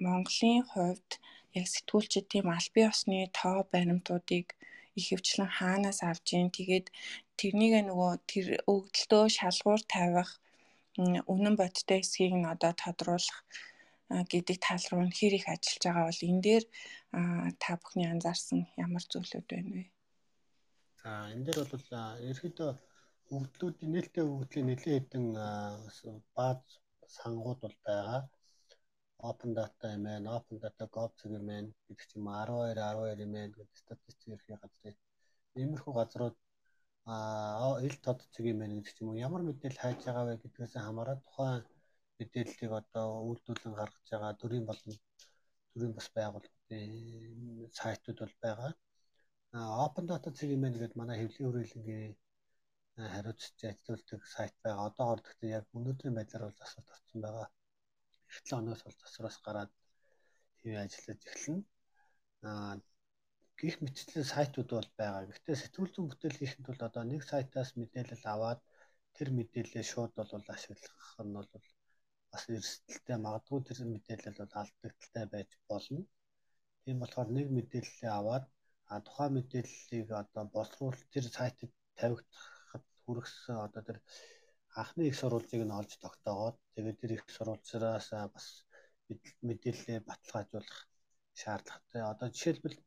A: Монголын хувьд яг сэтгүүлчид тийм аль бие осны тоо баримтуудыг их хвчлэн хаанаас авж ийн тэгээд тэрнийг нөгөө тэр өгдөлтөө шалгуур тавих үнэн бодтой эсхийг нь одоо тодруулах гэдэг тал руу хэр их ажиллаж байгаа бол энэ дээр та бүхний анзаарсан ямар зүйлүүд байна вэ?
B: За энэ дээр бол ерөөдөө өгдлүүдийн нээлттэй өгдлийн нэлээд хэдэн бааз сангууд бол байгаа. Open data юм байна, open data gov юм байна гэдэг чим 12 12 юм байна гэдэг статистик ерхий газрын иймэрхүү газрууд аа ил тод цэг юм байна гэдэг чим ямар мэдээлэл хайж байгаа вэ гэдгээс хамаарат тухайн мэдээллийг одоо үйлдвэрлэн гаргаж байгаа төрийн болон төрийн бас байгууллагын сайтууд бол байгаа. Open data байна гэдэг манай хэвлэлийн хүрээлэнгийн хариуцж ажилладаг сайт байгаа. Одоогоор гэхдээ яг өнөөдрийн байдлаар бол асуулт орсон байгаа. Эх 7 оноос бол засвараас гараад тийм ажиллаж эхэлнэ. Аа гих мэтчлийн сайтууд бол байгаа. Гэхдээ сэтгүүл зүйн бүтээл хийхэд бол одоо нэг сайтаас мэдээлэл аваад тэр мэдээлэлээ шууд бол ашиглах нь бол бас эрсдэлтэй магадгүй тэр мэдээлэл бол алдагдaltaй байж болно. Тийм болохоор нэг мэдээлэлээ аваад а тухайн мэдээллийг одоо боловсруул тэр сайтад тавигдах хүргэсэн одоо тэр анхны их сурвалжийг нь олж тогтоогоод тэгээд тэр их сурвалжраас бас мэдээлэлээ баталгаажуулах шаардлагатай. Одоо жишээлбэл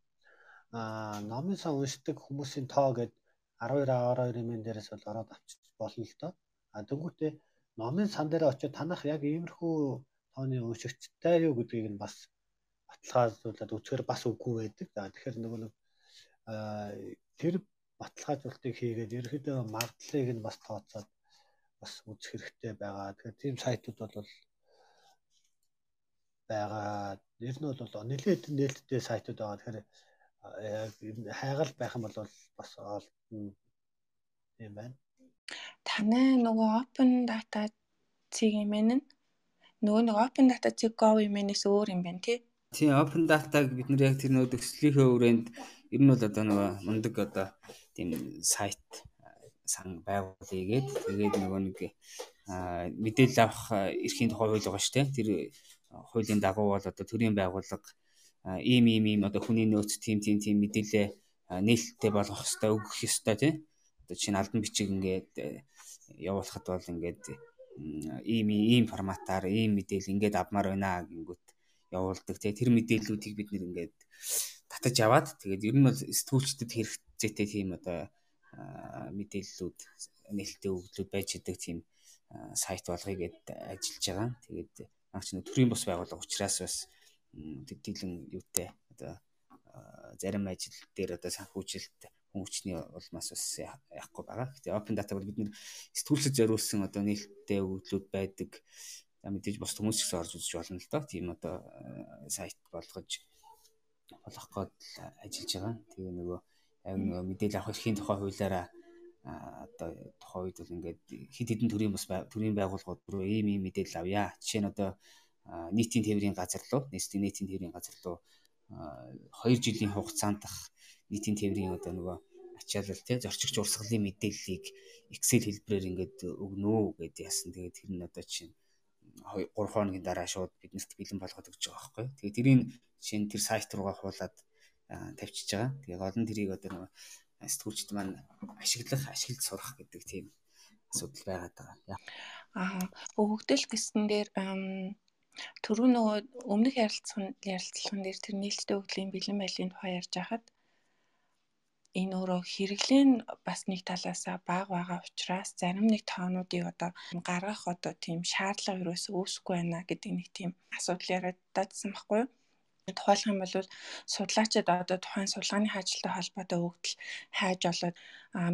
B: аа номын сан уншдаг хүмүүсийн тоо гэдэг 12 12 эмэн дээрээс бол ороод авчиж болно л доо. А тэгвэл номын сан дээр очиод танах яг иймэрхүү тооны уншигчтай юу гэдгийг нь бас баталгаажуулаад үзэхээр бас үгүй байдаг. За тэгэхээр нөгөө нэг тэр баталгаажуултыг хийгээд ерөөдөө магадлалыг нь бас тооцоод бас үзэх хэрэгтэй байгаа. Тэгэхээр тийм сайтууд бол байгаа. Ер нь бол нэлээд нээлттэй сайтууд байгаа. Тэгэхээр яг хайгаал байх юм бол бас олдно юм байна.
A: Танай нөгөө open data цэг юм ээ нөгөө нэг open data цэг gov юм-ээс өөр юм байна тий.
C: Тийм open data-г бид нэр яг тэр нөгөө төслийнхөө хүрээнд ер нь бол одоо нөгөө мундаг одоо тийм сайт сан байгуулъя гээд тэгээд нөгөө нэг мэдээлэл авах эрхийн тухай хууль байгаа шүү дээ. Тэр хуулийн дагуу бол одоо төрийн байгууллага ийм ийм ийм одоо хүний нөөц тийм тийм тийм мэдээлэл нээлттэй болгох хэрэгтэй өгөх ёстой тийм. Одоо чинь албан бичиг ингээд явуулахад бол ингээд ийм ийм форматаар ийм мэдээлэл ингээд авмаар байна гингүүт явуулдаг тийм. Тэр мэдээллүүдийг бид нэр ингээд татаж аваад тэгээд ер нь бол сэтгүүлчдэд хэрэгцээтэй тийм одоо мэдээллүүд нээлттэй өгдлүүд байж идэг тийм сайт болгоё гэд ажиллаж байгаа. Тэгээд наач нэг төрийн бус байгууллага учраас бас төдийлөн юутай одоо зарим ажил дээр одоо санхүүжилт хүн хүчний улмаас бас яахгүй байгаа. Тэгээ open data бол бид нэр сэтгүүлчд зориулсан одоо нээлттэй өгөгдлүүд байдаг. За мэдээж бос хүмүүс ч гэсэн орж үзэж болно л доо. Тийм одоо сайт болгож болох гээд ажиллаж байгаа. Тэгээ нөгөө яг нөгөө мэдээлэл авах эрхийн тухай хуулиараа одоо тухайн үед бол ингээд хид хідэн төрийн бас төрийн байгууллагууд руу ийм ийм мэдээлэл авъя. Жишээ нь одоо нийтийн тээврийн газар руу, нийтийн нийтийн тээврийн газар руу 2 жилийн хугацаанд нийтийн тээврийн одоо нөгөө ачаалал тий зорчигч урсгалын мэдээллийг Excel хэлбэрээр ингээд өгнө гэд яасан. Тэгээд тэр нь одоо чинь 3 хоногийн дараа шууд биднэрт бэлэн болгоод өгч байгаа байхгүй. Тэгээд тэрийн шинэ тэр сайт руугаа хуулаад тавьчихж байгаа. Тэгээд нь тэрийг одоо нөгөө сэтгүүлчд маань ашиглах, ашиглаж сурах гэдэг тийм асуудал байгаад байгаа.
A: Аа өгөгдөл гэсэн дээр түрүү нөгөө өмнөх ярилцлагын ярилцлаган дээр тэр нээлттэй өгөгдлийн бэлэн байлын тухай ярьж байхад энэ өөрөө хэрэглээ нь бас нэг талаасаа бага байгаа учраас зарим нэг тоонуудыг одоо гаргах одоо тийм шаардлага юусоо үүсэхгүй байна гэдэг нэг тийм асуудал яриад дадсан байхгүй юу? Тухайлах юм бол судлаачид одоо тухайн судалгааны ажилтай холбоотой өгдөл хайж олоод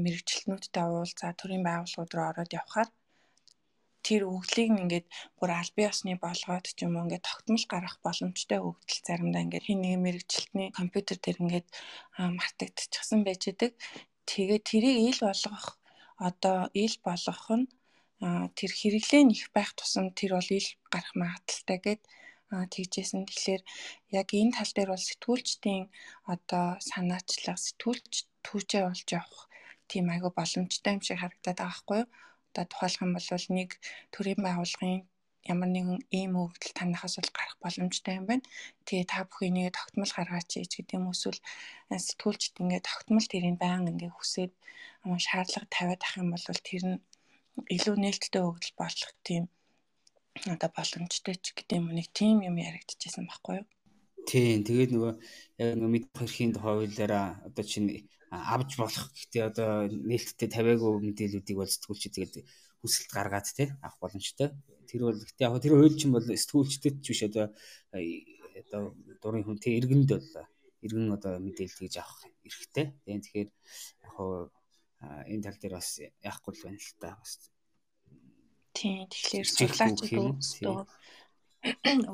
A: мэрэгчлэнүүдтэй уулзаа төрийн байгууллагууд руу ороод явхаар тэр өгдлийг ингээд бүр аль бие усны болгоод ч юм уу ингээд тогтмол гаргах боломжтой өгдөл заримдаа ингээд хин нэг мэрэгчлэлтний компьютер дээр ингээд мартагдчихсан байж идэг. Тэгээд тэрийг ил болгох одоо ил болгох нь тэр хэрэглээ нь их байх тусам тэр бол ил гарах магадaltaй гэд тэгжсэн. Тэгэхээр яг энэ тал дээр бол сэтгүүлчдийн одоо санаачлага сэтгүүлч түүчээ болж явах тийм айгу боломжтой юм шиг харагдаад байгаа байхгүй юу? Одоо тухайлах юм бол нэг төрийн байгууллагын ямар нэгэн ийм өгдөл танахаас бол гарах боломжтой юм байна. Тэгээ та бүхэн нэг тогтмол гаргаач гэж гэдэг юм эсвэл сэтгүүлчд ингээд тогтмол тэрийг баян ингээд хүсээд шаардлага тавиад ах юм бол тэр нь илүү нээлттэй өгдөл болох тийм одоо боломжтой ч гэдэг юм нэг тийм юм яригдчихсэн байхгүй юу?
C: Тийм. Тэгээд нөгөө яг нөгөө мэдэх хэрхийн хуулиараа одоо чинь авж болох гэхдээ одоо нээлттэй тавиагүй мэдээллүүдийг бол сэтгүүлчид тэгээд хүсэлт гаргаад тий авах боломжтой. Тэр бол гэхдээ яг тэр хууль чинь бол сэтгүүлчдэд ч биш одоо одоо дурын хүн тий иргэнд бол иргэн одоо мэдээлэл гэж авах эрхтэй. Тэгэхээр яг энэ тал дээр бас яахгүй л байна л та бас
A: Тийм. Тэгэхээр өөрсдөө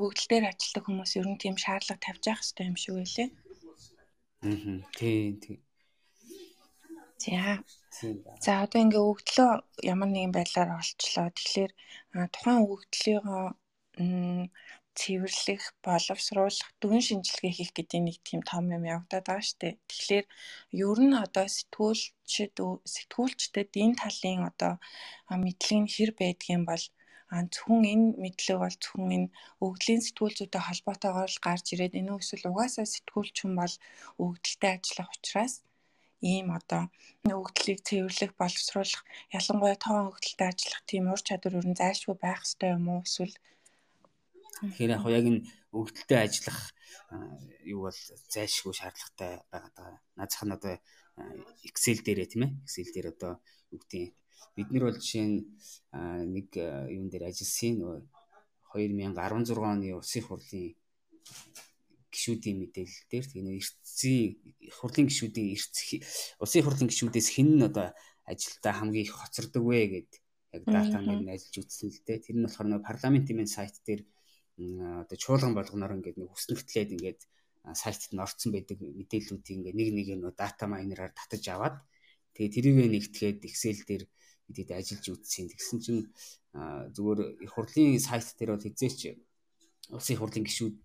A: өгдөл дээр ажилладаг хүмүүс ер нь тийм шаардлага тавьж явах хэрэгтэй юм шиг байлээ.
C: Аа. Тийм. Тийм.
A: За. За одоо ингээ өгдлөө ямар нэгэн байдлаар олчлоо. Тэгэхээр тухайн өгдлийнхөө цэвэрлэх, боловсруулах, дүн шинжилгээ хийх гэдэг нэг тийм том юм явагдаад байгаа шүү дээ. Тэгэхээр ер нь одоо сэтгүүлчд сэтгүүлчдэд энэ талын одоо мэдлэг нь хэр байдгийм бол зөвхөн энэ мэдлэг бол зөвхөн энэ өгдлийн сэтгүүлчүүдтэй холбоотойгоор л гарч ирээд энэ эсвэл угаасаа сэтгүүлч хүн бол өгдөлтэй ажиллах учраас ийм одоо өгдлийг цэвэрлэх, боловсруулах, ялангуяа тоон өгдөлтэй ажиллах тийм ур чадвар ер нь зайлшгүй байх ёстой юм уу? Эсвэл
C: Тэгэхээр яг яг энэ өгдөлтэй ажиллах юу бол зайлшгүй шаардлагатай байгаад байгаа. Наацх нь одоо Excel дээрээ тийм ээ. Excel дээр одоо юу гэдэг бид нар бол жишээ нь нэг юун дээр ажилласан нөгөө 2016 оны улсын хурлын гишүүдийн мэдээлэл дээр тэгээ нэг эртцийн хурлын гишүүдийн эрт улсын хурлын гишүүдээс хэн нь одоо ажилдаа хамгийн их хоцордог вэ гэд яг дата нэр нь ажиллаж үзсэн л дээ. Тэр нь болохоор нөгөө парламентын мен сайт дээр одоо чуулган болгоноор ингээд нэг хүснэгтлээд ингээд сайтад нь орцсон байдаг мэдээллүүдийг ингээд нэг нэг нөө дата майнераар татаж аваад тэгээ тэрийг нэгтгээд Excel дээр бидэд ажиллаж үзсэн. Тэгсэн чинь зүгээр их хурлын сайт дээр бол хизээч улсын хурлын гишүүд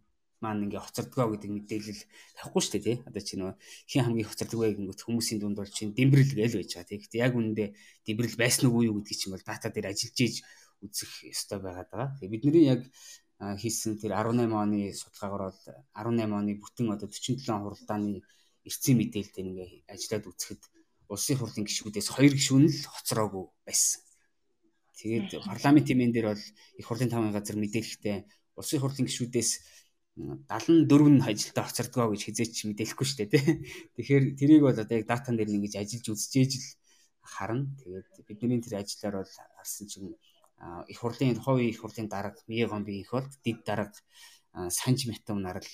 C: маань ингээ хоцордгоо гэдэг мэдээлэл тавихгүй шүү дээ тий. Одоо чи нөгөө хин хамгийн хоцордог вэ гингөт хүмүүсийн дунд бол чинь дэмбэрэл гээл байж байгаа тий. Гэхдээ яг үнэндээ дэмбэрэл байсан уу юу гэдгийг чинь бол дата дээр ажиллаж ийж үзэх ёстой байгаад байгаа. Тэгээ бидний яг хийсэн тэр 18 оны судалгаагаар бол 18 оны бүтэн одоо 47 хуралдааны эрцэн мэдээлэлтэй ингээ ажиллаад үзэхэд улсын хурлын гишүүдээс хоёр гишүүн л хоцроогүй байсан. Тэгээд парламентын мен дээр бол их хурлын таван газар мэдээлэхдээ улсын хурлын гишүүдээс 74 нь ажилдаа хоцордгоо гэж хизээч мэдээлэхгүй шүү дээ тий. Тэгэхээр тэрийг бол одоо яг датан дээр ингэж ажиллаж үзчихээж л харна. Тэгээд бидний тэр ажиллаар бол харсан чинь их хурлын хувийн их хурлын дарга Мие гомби их болт дид дарга санж метамнаар л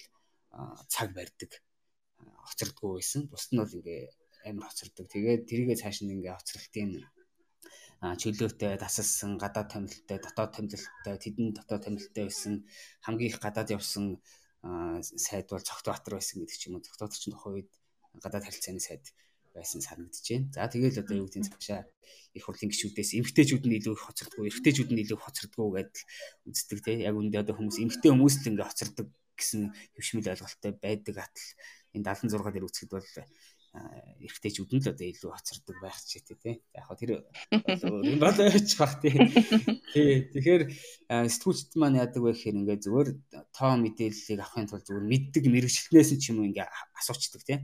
C: цаг барьдаг хоцордгоо байсан. Бусд нь бол ингээ амар хоцордог. Тэгээд тэрийгээ цааш нь ингээ хоцролтын чөлөөтэй тасалсан гадаад томилттой дотоод томилттой тэдэн дотоод томилттой байсан хамгийн их гадаад явсан сайд бол Цогтбаатар байсан гэдэг ч юм уу. Цогтбаатар ч тухайн үед гадаад харилцааны сайд байсан санагдаж байна. За тэгэл одоо юу гэдэг цаашаа их хурлын гишүүдээс эмгтээчүүд нь илүү их хоцордгоо, эрэгтэйчүүд нь илүү хоцордгоо гэдэл үздэг тийм. Яг үндэ одоо хүмүүс эмгтээ хүмүүс л ингээ хоцордог гэсэн хөвшмөл ойлголттой байдаг атал энэ 76 дээр үзэхэд бол эрэгтэйчүүд нь л одоо илүү хоцордог байх ч гэдэг тийм. Яг хоо тэр юм бол ойч бах тийм. Тий. Тэгэхээр сэтгүүлчд маань яадаг вэ гэхээр ингээ зүгээр тоо мэдээллийг авахын тулд зүгээр мэддэг мэрэгчлэнээс ч юм уу ингээ асуучдаг тийм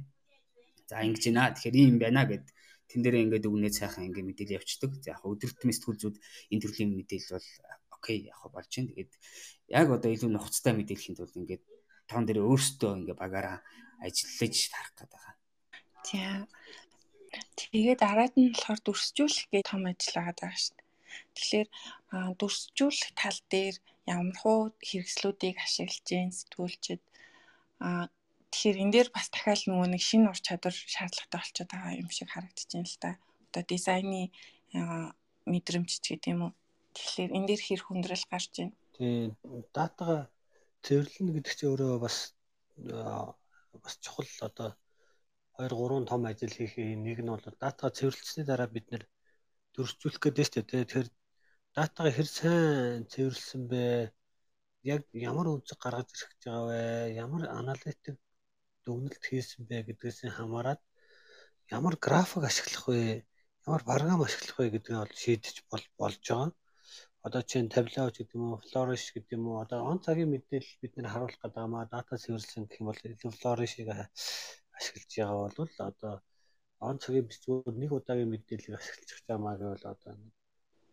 C: За ингэж байна. Тэгэхээр ийм байна гэд тэн дээрээ ингээд өгнээ цайхан ингээд мэдээлэл явцдаг. За яг өдөртмийн сэтгүүлзүүд энэ төрлийн мэдээлэл бол окей яг болж байна. Тэгээд яг одоо илүү нухацтай мэдээлэхийн тулд ингээд тоон дээр өөрсдөө ингээд багаараа ажиллаж тарах гэдэг байгаа.
A: За. Тэгээд дараад нь болохоор дүрсжүүлэх гэх том ажил байгаа шүү дээ. Тэгэхээр дүрсжүүлэх тал дээр ямар хуу хэрэгслүүдийг ашиглаж гин сэтгүүлчд а Тэгэхээр энэ дээр бас дахиад нөгөө нэг шинэ ур чадвар шаардлагатай болчиход байгаа юм шиг харагдаж байна л да. Одоо дизайны мэдрэмж ч гэдэг юм уу. Тэгэхээр энэ дээр хэр хүндрэл гарч байна.
B: Тий, датага цэвэрлэнэ гэдэг чинь өөрөө бас бас чухал одоо 2 3 том ажил хийх нэг нь бол датага цэвэрлэлсний дараа бид нэр дөрвжүүлэх гэдэг шүү дээ. Тэгэхээр датага хэр сайн цэвэрлсэн бэ? Яг ямар үнцэг гаргаж ирэх гэж байгаа вэ? Ямар аналитик дүгнэлт хийсэн бэ гэдгээс хамаарат ямар график ашиглах вэ, ямар програм ашиглах вэ гэдгийг бол шийдэж болж байгаа. Одоо чинь ч гэдэг юм уу, флориш гэдэг юм уу, одоо он цагийн мэдээлэл бид нэр харуулах гэдэг юм а дата цэвэрлсэн гэх юм бол флоришийг ашиглаж байгаа бол одоо он цагийн бичвэр нэг удаагийн мэдээллийг ашиглаж байгаамаа гэвэл одоо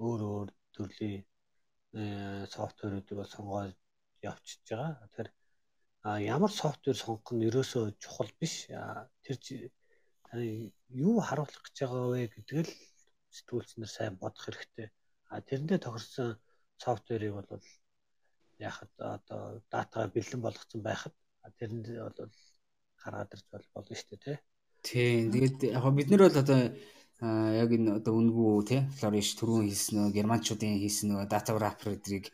B: өөр өөр төрлийн софтверуудыг бол сонгоод явчихж байгаа. Тэгэхээр ямар софтвер сонгох нь ерөөсөө чухал биш. Тэр юу харуулах гэж байгаа вэ гэдэг л сэтгүүлчнэр сайн бодох хэрэгтэй. А тэрэндээ тохирсон софтверийг бол яхад одоо дата бэлэн болгоцсон байхад тэрэнд бол гаргаад ирж болно шүү дээ тий.
C: Тийм. Тэгээд яг бид нар бол одоо яг энэ одоо үнгүү тий флориш түрүүн хийсэн нөө германчуудын хийсэн нөө дата wrapper эдрийг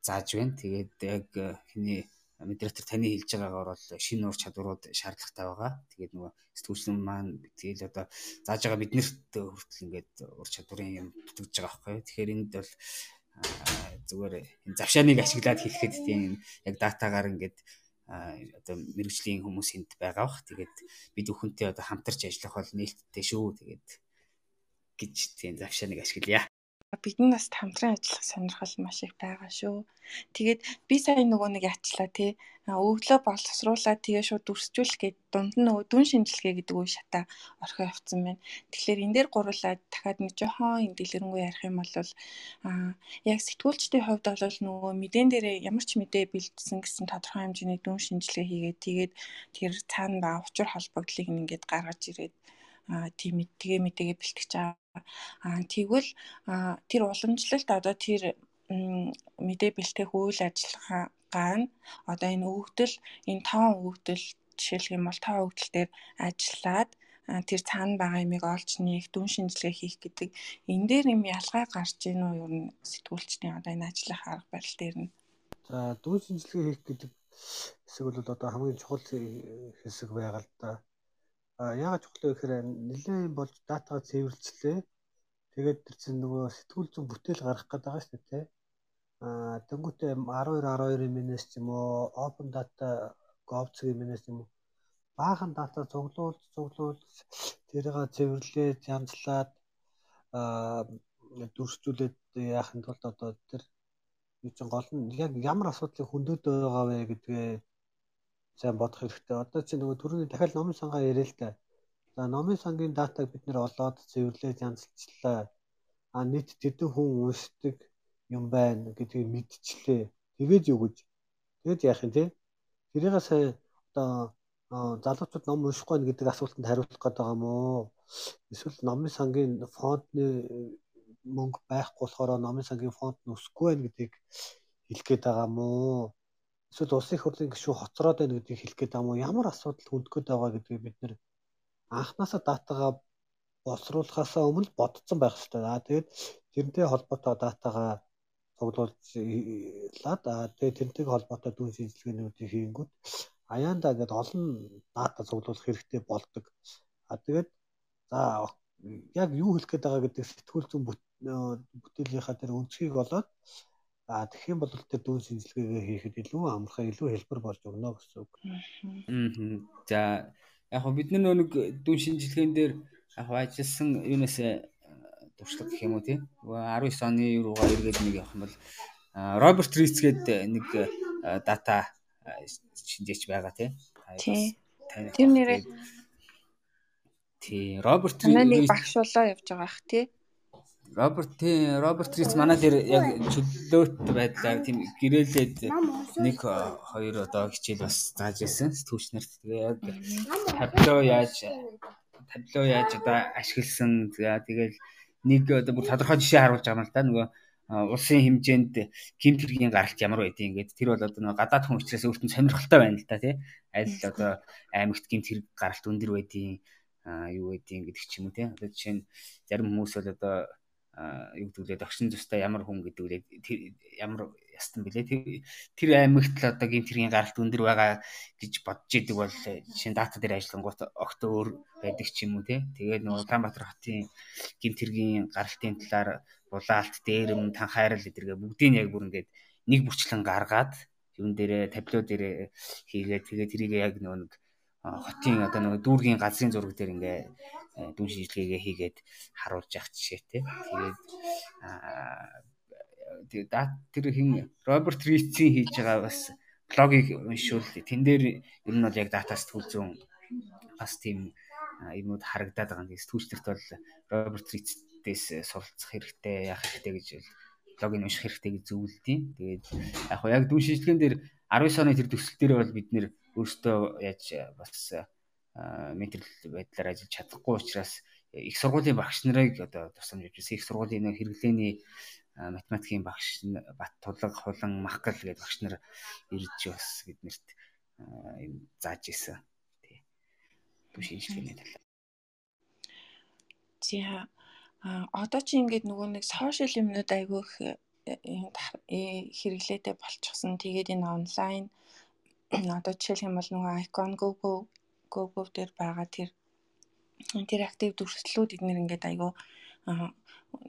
C: зааж байна. Тэгээд яг хиний модератор таны хэлж байгаагаар бол шинэ ур чадварууд шаардлагатай байгаа. Тэгээд нөгөө сэтгүүлчнэн маань тэгэл одоо зааж байгаа биднэрт хүртэл ингээд ур чадварын юм дутагдж байгаа байхгүй. Тэгэхээр энд бол зүгээр энэ завшааныг ашиглаад хэлэхэд тийм яг датагаар ингээд одоо мэрэгжлийн хүмүүс энд байгаа бах. Тэгээд бид өхөнтэй одоо хамтарч ажиллах бол нээлттэй шүү. Тэгээд гэж тийм завшааныг ашиглая
A: бидний нас хамтран ажиллах сонирхол маш их байгаа шүү. Тэгээд би сайн нөгөө нэг яачлаа тий өглөө боловсруулаад тэгээ шууд дүрсжүүлэх гээд дунд нь дүн шинжилгээ гэдэг үе шатаа орхио явцсан байна. Тэгэхээр энэ дээр гурлаад дахиад нэг жоохон энэ дэлгэрэнгүй ярих юм бол аа яг сэтгүүлчдийн хувьд бол нөгөө мэдэн дээрээ ямар ч мэдээ бэлдсэн гэсэн тодорхой хэмжээний дүн шинжилгээ хийгээд тэгээд тэр цаана ба учир холбогдлыг ингээд гаргаж ирээд тийм тэгээ мэдээгээ бэлтгэж байгаа. Аа тэгвэл тэр уламжлалт одоо тэр мэдээ бэлтгэх үйл ажиллагаа нь одоо энэ өгөгдөл энэ тоон өгөгдөл жишээлх юм бол тоо өгөгдөл дээр ажиллаад тэр цаана байгаа юмыг олж нээх, дүн шинжилгээ хийх гэдэг энэ дээр юм ялгаа гарч ийн үү ер нь сэтгүүлчдийн одоо энэ ажлын арга барил дээр нь.
B: За дүн шинжилгээ хийх гэдэг хэсэг бол одоо хамгийн чухал хэсэг байгаа л да. Яагаад чухал вэ гэхээр нэлээд болж датаа цэвэрлжлээ. Тэгээд тэр чинь нөгөө сэтгүүл зүйн бүтээл гаргах гэдэг байгаа шүү дээ. А тэнгуүтээ 12 12 минус ч юм уу open data gov.cg минус юм уу баахан дата цуглуул цуглуул тэрийг цэвэрлээд янзлаад а дүрстүүлээд яахын тулд одоо тэр юу ч гол нь яг ямар асуудлыг хөндөд байгаа вэ гэдгээ сайн бодох хэрэгтэй. Одоо чи нөгөө түрүүний дахиад номын сангаа яриа л та. За номын сангийн датаг бид нэр олоод цэвэрлээд янзлцлаа. А нийт тэдэн хүн уншдаг юм байна гэдгийг мэдчихлээ. Тэгээд юу гэж. Тэгээд яах юм те? Тэрийг сайн одоо залуучууд ном уншихгүй гэдэг асуултанд хариулах гээд байгаа уу? Эсвэл номын сангийн фонтны мөнгө байхгүй болохоор номын сангийн фонт нь өсөхгүй байх гэдгийг хэлэх гээд байгаа уу? Эсвэл улсын хурлын гишүүн хоцроод байна гэдгийг хэлэх гээд байгаа юм ямар асуудал хөндгöd байгаа гэдгийг бид нэр анханасаа датагаа боловсруулахаасаа өмнө бодсон байх хэрэгтэй. Аа тэгээд тэрнтэй холбоотой датагаа цуглууллаад аа тэгээд тэрнтэй холбоотой дүн шинжилгээнүүдийг хийнгүүт аяанда гэдэг олон дата цуглуулах хэрэгтэй болдог. Аа тэгээд за яг юу хэлэх гээд байгаа гэдэг сэтгүүл зүйн бүтээлийнхаа тэр өнцгийг болоод А тэгэх юм бол тэр дүн шинжилгээгээ хийхэд илүү амархан, илүү хэлбэр болж өгнө гэсэн үг.
C: Аа. За яг бид нар нэг дүн шинжилгээнд дээр яг ажилласан юунаас э, туршлага гэх юм уу тийм 19 оны руугаа эргээд нэг явах юм бол Роберт Риц гээд нэг дата шинжээч байгаа тийм.
A: Тэр нэрээ
C: тий Роберт
A: Риц багш болоо явж байгаа ах тий.
C: Роберт тий Роберт Риц манай дээр яг чөлөөт байдлаар тийм гэрээлээд нэг хоёр одоо хичээл бас зааж ирсэн сэтгүүлч нарт. Тэгээ яг табло яаж табло яаж одоо ашигласан? Тэгэл нэг одоо бүр тодорхой жишээ харуулж байгаа юм л да. Нөгөө улсын хэмжээнд гимт хэргийн гаралт ямар байдгийг ингээд тэр бол одоо нөгөө гадаад хүн учраас өөртөө сонирхолтой байна л да тий. Аль одоо аймагт гимт хэрэг гаралт өндөр байдгийг юу байдгийг гэдэг ч юм уу тий. Одоо жишээ нь зарим хүмүүс бол одоо юу гэдэг лээ догшин зустай ямар хүн гэдэг лээ ямар ястан бэлээ тэр аймагт л одоо гин тэргийн гаралт өндөр байгаа гэж бодож идэг бол жишээ дата дээр ажиллангууд огт өөр байдаг ч юм уу те тэгээд нөгөө Улаанбаатар хотын гин тэргийн гаралтын талаар булаалт дээрэм танхайрал эдэргээ бүгдийг яг бүр ингээд нэг бүрчлэн гаргаад юун дээрээ табло дээрээ хийгээд тэгээд тэрийг яг нөгөө нэг хотын одоо нөгөө дүүргийн газрын зураг дээр ингээ дүн шинжилгээгээ хийгээд харуулж явах жишээтэй. Тэгээд тэгээд тэр хин Роберт Рицийн хийж байгаа бас блогийг уншвал тэн дээр ер нь бол яг дата сэтгүүл зүүн бас тийм юмуд харагдаад байгаа. Тэгээд сэтгүүлчдэрт бол Роберт Рицээс суралцах хэрэгтэй, яах хэрэгтэй гэж блогийг унших хэрэгтэй гэж зөвлөдیں۔ Тэгээд яг хоо яг дүн шинжилгээнд дээр 19 оны тэр төсөл дээр бол бид нэр өөртөө яаж бас мэдрэл байдлаар ажиллаж чадахгүй учраас их сургуулийн багш нарыг одоо тусламж авч ирсэн. Их сургуулийн нэг хэрэглээний математикийн багш Бат тулаг хулан махгал гэдэг багш нар ирж бас биднэрт юм зааж исэн. Тий. Түн шинжилгээний талаар.
A: За одоо чи ингээд нөгөө нэг сошиал юмнууд айгүй их э, хэрэглээтэй болчихсон. Тэгээд энэ онлайн одоо жишээлх юм бол нөгөө icon go go GoGo дээр байгаа тэр интерактив дүрслэлүүд эднэр ингээд айгүй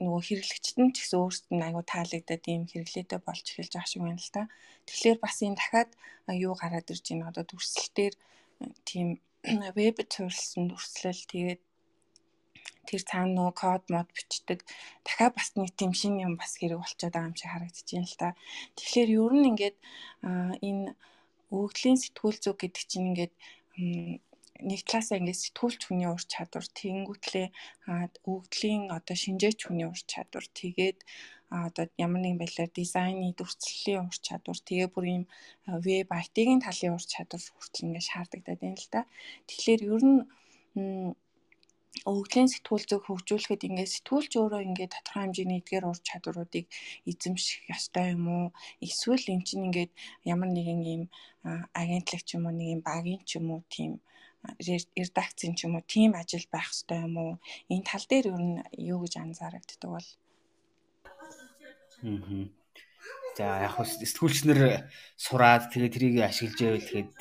A: нөгөө хэрэглэгчд нь ч гэсэн өөрсдөд нь айгүй таалагдаад ийм хэрэглээтэй болж эхэлж байгаа шиг байна л та. Тэгэхээр бас энэ дахиад юу гараад ирж байна одоо дүрслэлтээр тийм веб суурилсан дүрслэл тэгээд тэр цаана нөгөө код мод бичдэг дахиад бас нэг тийм шинэ юм бас хэрэг болчиход байгаа юм шиг харагдаж байна л та. Тэгэхээр ер нь ингээд энэ өгөгдлийн сэтгүүл зүг гэдэг чинь ингээд нэг талаасаа ингээд сэтгүүлч хүний ур чадвар тэнгүүтлээ өгдлийн одоо шинжээч хүний ур чадвар тэгээд одоо ямар нэгэн байдлаар дизайны дүрслэлийн ур чадвар тэгээ бүр ийм веб IT-ийн талын ур чадвар хүртэл ингээд шаардагдаад байна л да. Тэгэхээр ер нь өвглийн сэтгүүл зүг хөгжүүлэхэд ингээд сэтгүүлч өөрөө ингээд тодорхой хэмжээний эдгээр ур чадваруудыг эзэмших ёстой юм уу? Эсвэл эн чинь ингээд ямар нэгэн ийм агентлаг ч юм уу нэг юм багийн ч юм уу тийм редакцийн ч юм уу тийм ажил байх хэрэгтэй юм уу? Энэ тал дээр ер нь юу гэж анзаарэгддэг бол?
C: Аа. За яг хөө сэтгүүлчнэр сураад тэгээ трийг ашиглаж байвал тэгэхэд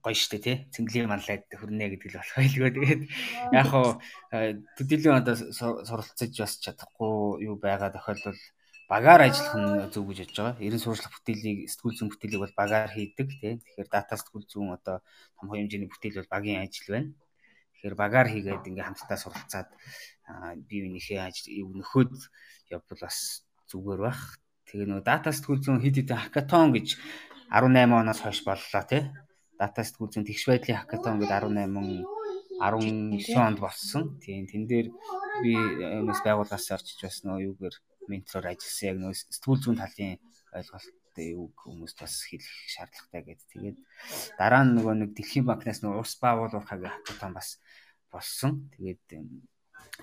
C: гоё штэ тий цэнгэлийн манлайд хөрнэ гэдэг л болох байлгүй тэгээд яг хоо төдийлөн одоо суралцаж бас чадахгүй юу байгаа тохиолдол багаар ажиллах нь зөв гэж бодож байгаа. 90 сурчлах бүтээлийг сэтгүүл зүйн бүтээлийг бол багаар хийдэг тийм. Тэгэхээр дата сэтгүүл зүйн одоо томхоо хэмжээний бүтээл бол багийн ажил байна. Тэгэхээр багаар хийгээд ингээм хамтдаа суралцаад бие биенийхээ ажил нөхөд явбал бас зүгээр бах. Тэгээ нөгөө дата сэтгүүл зүйн хэд хэдэн хакатон гэж 18 оноос хойш боллоо тийм. Дата сэтгүүл зүйн тэгш байдлын хакатон гэдэг 18 19 онд болсон. Тийм тэн дээр би юмс байгууллагаас орчиж бас нөгөө юугээр ментороор ажилласан яг нөө сэтгүүл зүйн талын ойлголттой юу хүмүүст бас хэлэх шаардлагатай гэдэг. Тэгээд дараа нь нөгөө нэг дэлхийн банкнаас нөгөө ус баавуулахаг хакатон бас болсон. Тэгээд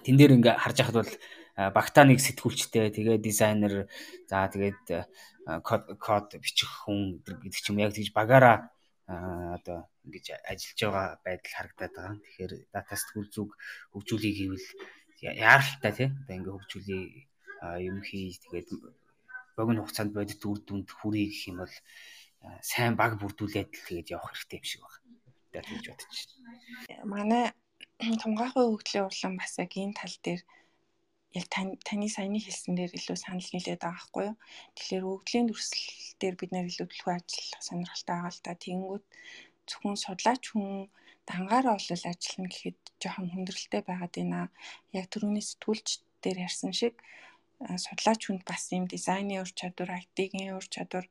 C: тэн дээр ингээ харж байхад бол багтаа нэг сэтгүүлчтэй тэгээ дизайнер за тэгээд код код бичих хүн гэдэг ч юм яг тэгж багаараа одоо ингэж ажиллаж байгаа байдал харагдаад байгаа. Тэгэхээр дата сэтгүүл зүг хөгжүүлэх гэвэл яаралтай тий одоо ингээ хөгжүүлээ юм хий тэгээд богино хугацаанд бодит үр дүнд хүрэх гэх юм бол сайн баг бүрдүүлээд тэгээд явах хэрэгтэй юм шиг байна. Тэгээд тэгж бодож байна.
A: Манай томгаахын хөгжлийн урлан бас яг энэ тал дээр яг таны саяны хэлсэн дээр илүү санал нийлээд байгаа байхгүй юу. Тэгэхээр хөгжлийн дүрслэл дээр бид нэр илүү төлөв ажиллах сонирхолтой байгаа л да. Тэнгүүд зөвхөн судлаач хүн дангаараа олол ажиллана гэхэд жоохон хүндрэлтэй байгаад байна. Яг түрүүний сэтгүүлч дээр ярьсан шиг судлаач хүнд бас юм дизайны ур чадвар, IT-ийн ур чадвар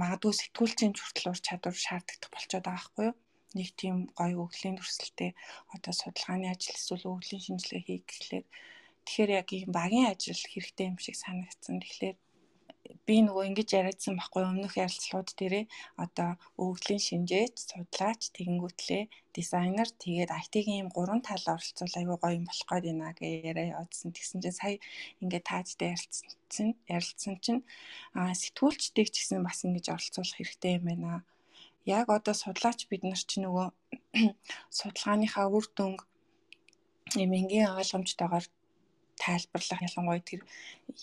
A: магадгүй сэтгүүлчийн хүртэл ур чадвар шаарддаг болчиход байгаа байхгүй юу? Нэг тийм гоё өвглийн төрсөлтэй одоо судалгааны ажил эсвэл өвглийн шинжилгээ хийх гэхлээр тэгэхээр яг ийм багийн ажил хэрэгтэй юм шиг санагдсан. Тэгэхээр би нөгөө ингэж яриадсан байхгүй өмнөх ярилцлагууд дээрээ одоо өвглийн шинжээч, судлаач, тэгэнгүүтлээ дизайнер тэгээд IT-ийн ийм гурван тал оролцуул аюу гоё юм болох гээд байна гэж яриа явуулсан. Тэгсэн чинь сая ингээд таажтай ярилцсан ярилцсан чинь аа сэтгүүлчдийг ч гэсэн бас ингэж оролцуулах хэрэгтэй юм байна. Яг одоо судлаач бид нар ч нөгөө судалгааныхаа үр дүнг юм энгийн ойлгомжтойгоор тайлбарлах ялангуяа тэр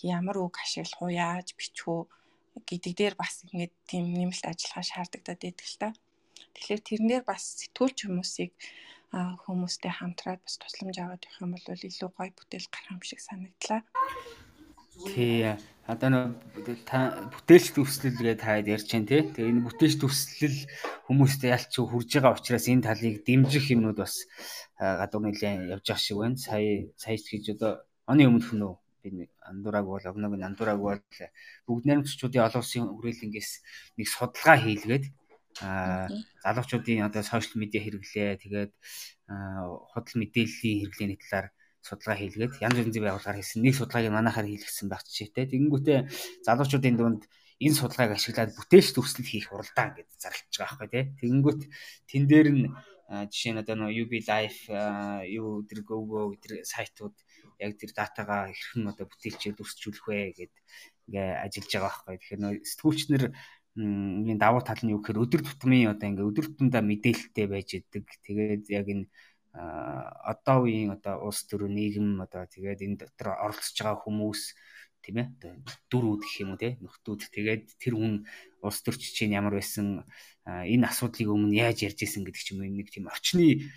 A: ямар үг ашиглах уу яаж бичих үү гэдэг дээр бас ингээд тийм нэмэлт ажиллагаа шаардагдаад байдаг л та. Тэгэхээр тэрнээр бас сэтгүүлч хүмүүсийг хүмүүстэй хамтраад бас тусламж аваад явах юм бол илүү гоё бүтээл гарах юм шиг санагдлаа.
C: Тий. Одоо нөө та бүтээлч төвслэл гэдэг таад ярьж байна тий. Тэгээ энэ бүтээлч төвслэл хүмүүстэй ялч хурж байгаа учраас энэ талыг дэмжих юмнууд бас гадуур нэлээд явж байгаа шиг байна. Сая сая ч гэж одоо оны өмнөх нь би андуураг бол огног нь андуураг бол бүгд найрамдчуудын олон улсын хүрээлэнгээс нэг судалгаа хийлгээд а залуучуудын одоо сошиал медиа хэрэглээ тэгээд худал мэдээллийн хэрэглээний талаар судалгаа хийлгээд янз бүрийн байгууллагаар хийсэн нэг судалгааг манайхаар хийлгэсэн байх жишээтэй. Тэгэнгүүтээ залуучуудын дунд энэ судалгааг ашиглаад бүтээлч төвслэл хийх уралдаан гэж зарлж байгаа байхгүй тий. Тэгэнгүүт тэн дээр нь жишээ нь одоо нөө UB Life юу тэр Go тэр сайтууд яг тэр датагаа хэрхэн одоо бүтээлчээр дүрсчүүлэх вэ гэд ингээ ажиллаж байгаа байхгүй. Тэгэхээр нөө сэтгүүлчнэр энэ давуу тал нь юу гэхээр өдөр тутмын одоо ингээ өдөр тутамдаа мэдээлэлтэй байж идэг. Тэгээд яг энэ одоо үеийн одоо улс төр нийгэм одоо тэгээд энэ дотор оролцож байгаа хүмүүс тийм ээ. Одоо дөрүүд гэх юм уу те нөхдүүд. Тэгээд тэр хүн улс төрч чинь ямар байсан энэ асуудлыг өмнө яаж ярьж исэн гэдэг ч юм уу нэг тийм орчны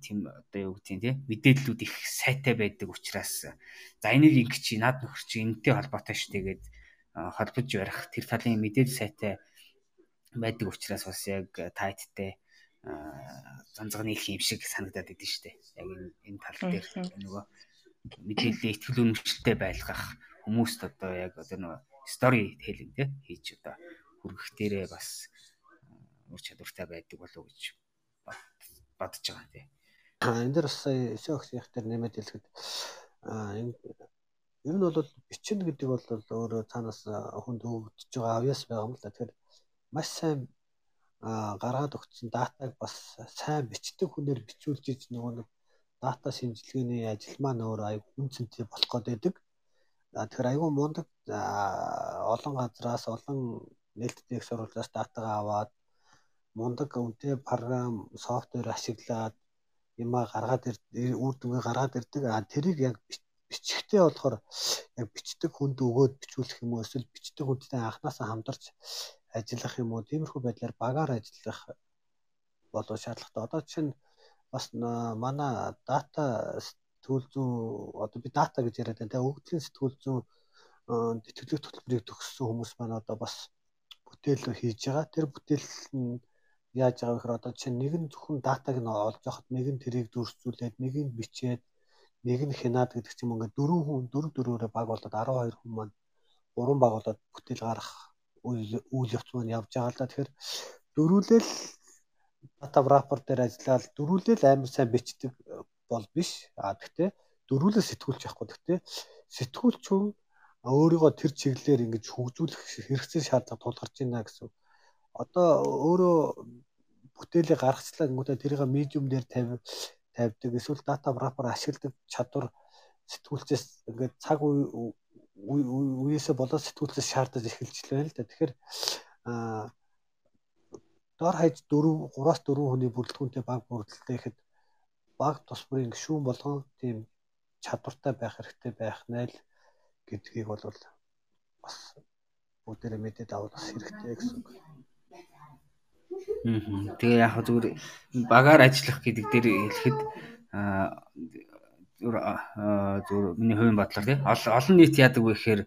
C: тийм одоо юу гэдэг тийм мэдээллүүд их сайтай байдаг учраас за энийг ингэ чи над нөхөр чи энэтэй холбоотой шүү тэгээд холбож барих тэр талын мэдээлэл сайтай байдаг учраас бас яг тайттай занзганы их юм шиг санагдаад идэв штэ яг энэ тал дээр нөгөө мэдээлэлээ ихтгэл үнэмшилтэй байлгах хүмүүст одоо яг одоо нөгөө стори телинг тий хийж одоо хүргэх дээрээ бас ур чадвартай байдаг болов уу гэж бодож байгаа тий.
B: Энэ дэр бас сая өсөөх их дээр нэмээд хэлэхэд ер нь бол бичнэ гэдэг бол өөрөө цаанаас хүнд өгдөж байгаа авьяас байгаа юм л да. Тэгэхээр маш сайн гаргаад өгсөн датаг бас сайн бичдэг хүнээр бичүүлж иж нөгөө нэг дата шинжилгээний ажил маань өөр аяг үнцэнтэй болох гээд байдаг. Тэгэхээр айгүй мундаг олон газраас олон нээлттэй их сурвалжаас датагаа аваад мундаг үнэтэй програм софтвер ашиглаад юмаа гаргаад үр дүнгээ гаргаад ирдэг. А тэрийг яг бичихтэй болохоор яг бичдэг хүнд өгөөд бичүүлэх юм уу эсвэл бичдэг хүнтэй анханасаа хамдарч ажиллах юм уу тиймэрхүү байдлаар багаар ажиллах болов шаардлагатай. Одоо жишээ нь бас манай дата сэтгүүл зүүн одоо би дата гэж яриад байна. Тэгээ өгдлийн сэтгүүл зүүн тэтгэлэг хөтөлбөрийг төгссөн хүмүүс маань одоо бас бүтээл хийж байгаа. Тэр бүтээл нь яаж байгаа гэхээр одоо чинь нэг нь зөвхөн датаг нь олж авахд нэг нь тэрийг дүрсзүүлээд нэг нь бичээд нэг нь хянаад гэдэг чинь ингээд дөрвөн хүн дөрв дөрвөөрөө баг болоод 12 хүн маань гурван баг болоод бүтээл гарах үйл явц маань явж байгаа л да. Тэгэхээр дөрвөлэл дата враппер дээр ажиллаад дөрвөлэл амар сайн бичдэг бол биш. А тэгтээ дөрвөлээ сэтгүүлч явахгүй. Тэгтээ сэтгүүлч хүн өөрийгөө тэр чиглэлээр ингэж хөгжүүлэх хэрэгцээ шаардлага тулгарч байна гэсэн. Одоо өөрөө бүтээлийг гаргачлаа гингүүтээ тэрийг медиум дээр тавь тавьдаг эсвэл дата враппер ашигладаг чадвар сэтгүүлчээс ингээд цаг үеэсээ болоод сэтгүүлчээс шаардаж эхэлж байна л да. Тэгэхээр аа дор хаяж 4 3-аас 4 хүний бүрэлдэхүүнтэй баг бүрэлдэхтэй ихэд баг тус бүрийн гишүүн болгон тийм чадвартай байх хэрэгтэй байх найл гэдгийг бол бас бүгдээрээ мэдээд авах хэрэгтэй гэсэн үг.
C: Тэгээ яг зүгээр багаар ажиллах гэдэг дээр хэлэхэд зүгээр миний хувийн бодлоор тий олон нийт яадаг вэ гэхээр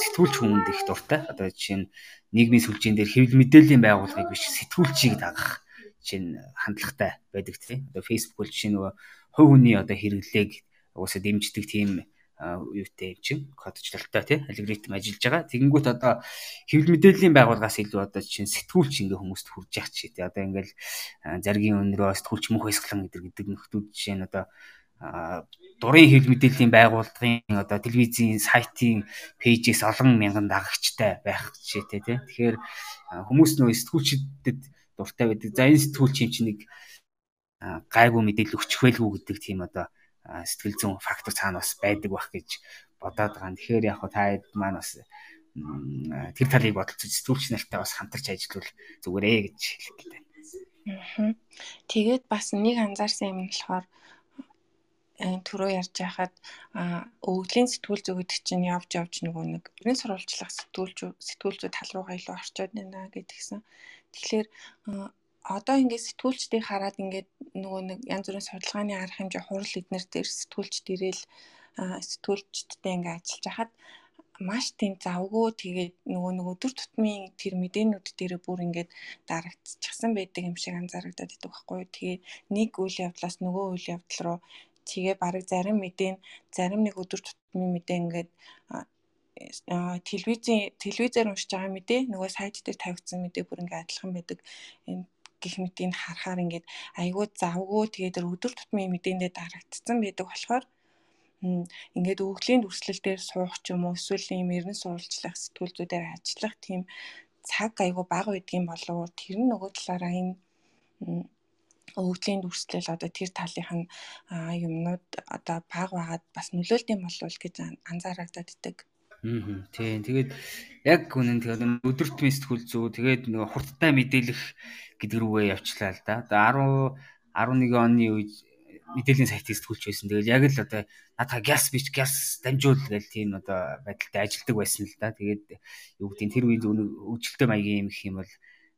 C: сэтгүүлч хүмүүнд их дуртай. Одоо жишээ нь нийгмийн сүлжээн дээр хэвлэл мэдээллийн байгууллагыг биш сэтгүүлчийг дагах чинь хандлагатай байдаг тий. Одоо Facebook бол жишээ нөгөө хувь хүний одоо хэрэглээг угаасаа дэмждэг тийм юутэй чинь кодчлалтай тий алгоритм ажиллаж байгаа. Тэгэнгүүт одоо хэвлэл мэдээллийн байгууллагаас илүү одоо чинь сэтгүүлч ингээ хүмүүст хүрж яах чи тий одоо ингээл заргийн өнрөө сэтгүүлч мөнх хэсгэлэн гэдэг гэдэг нөхдүүд жишээ нь одоо дурын хэвлэл мэдээллийн байгууллагын одоо телевизийн сайтын пэйжээс олон мянган дагагчтай байх жишээтэй тий. Тэгэхээр хүмүүс нөө сэтгүүлчдэд дуртай байдаг. За энэ сэтгүүлч юм чинь нэг гайгүй мэдээлэл өгчих байлгүй гэдэг тийм одоо сэтгэл зүйн фактор цаана бас байдаг байх гэж бодоод байгаа. Тэгэхээр яг та хэд маань бас тэр талыг бодолцож сэтгүүлч нартай бас хамтарч ажиллавал зүгээр ээ гэж хэлэх гээд байна.
A: Тэгээд бас нэг анзаарсан юм нь болохоор түрүү ярьж байхад өвглийн сэтгүүл зүгт чинь явж явж нөгөө нэг өрийн сурвалжлах сэтгүүлч сэтгүүлчүүд тал руугаа илүү орчоод байна гэдгийгсэн. Тэгэхээр одоо ингээд сэтгүүлчдийг хараад ингээд нөгөө нэг янз бүрийн судалгааны арга хэмжээ хурал эднэр дээр сэтгүүлчд ирээл сэтгүүлчдтэй ингээд ажиллаж хахад маш тийм завгүй тэгээд нөгөө нэг өдөр тутмын тэр мэдээнүүд дээр бүр ингээд дарагдчихсан байдаг юм шиг анзаарагдаад идэг байхгүй юу. Тэгээд нэг үйл явдлаас нөгөө үйл явдал руу тэгээ бараг зарим мэдээ зарим нэг өдөр тутмын мэдээ ингээд телевизийн телевизээр уншиж байгаа мэдээ нөгөө сайт дээр тавигдсан мэдээ бүр ингээд адилхан байдаг. Энэ гих мэтийг харахаар ингээд айгүй завгүй тэгээд өдөр тутмын мэдээндээ дарагдсан байдаг болохоор ингээд өвглийн дүрслэл дээр суух ч юм уу эсвэл ийм эрдэнэ сурвалжлах сэтгүүлзүүдээр ажиллах тийм цаг айгүй бага байдгийн болов тэр нь нөгөө талаараа энэ өвглийн дүрслэл одоо тэр талынх нь юмнууд одоо баг байгаад бас нөлөөлт юм болов гэж анзаарагдаад идэг.
C: Аа тийм. Тэгээд яг үнэн тэгээд өдөртмийн сэтгүүл зүү тэгээд нөгөө хурдтай мэдээлэх гэдэг рүүгээ явчлаа л да. Одоо 10 11 оны үед мэдээллийн сайтыг сэтгүүлч байсан. Тэгэл яг л одоо надаа газ бич газ дамжуул гэл тийм одоо байдалтай ажилдаг байсан л да. Тэгээд юу гэдэг нь тэр үед үйлчлэлтэй маягийн юм гэх юм бол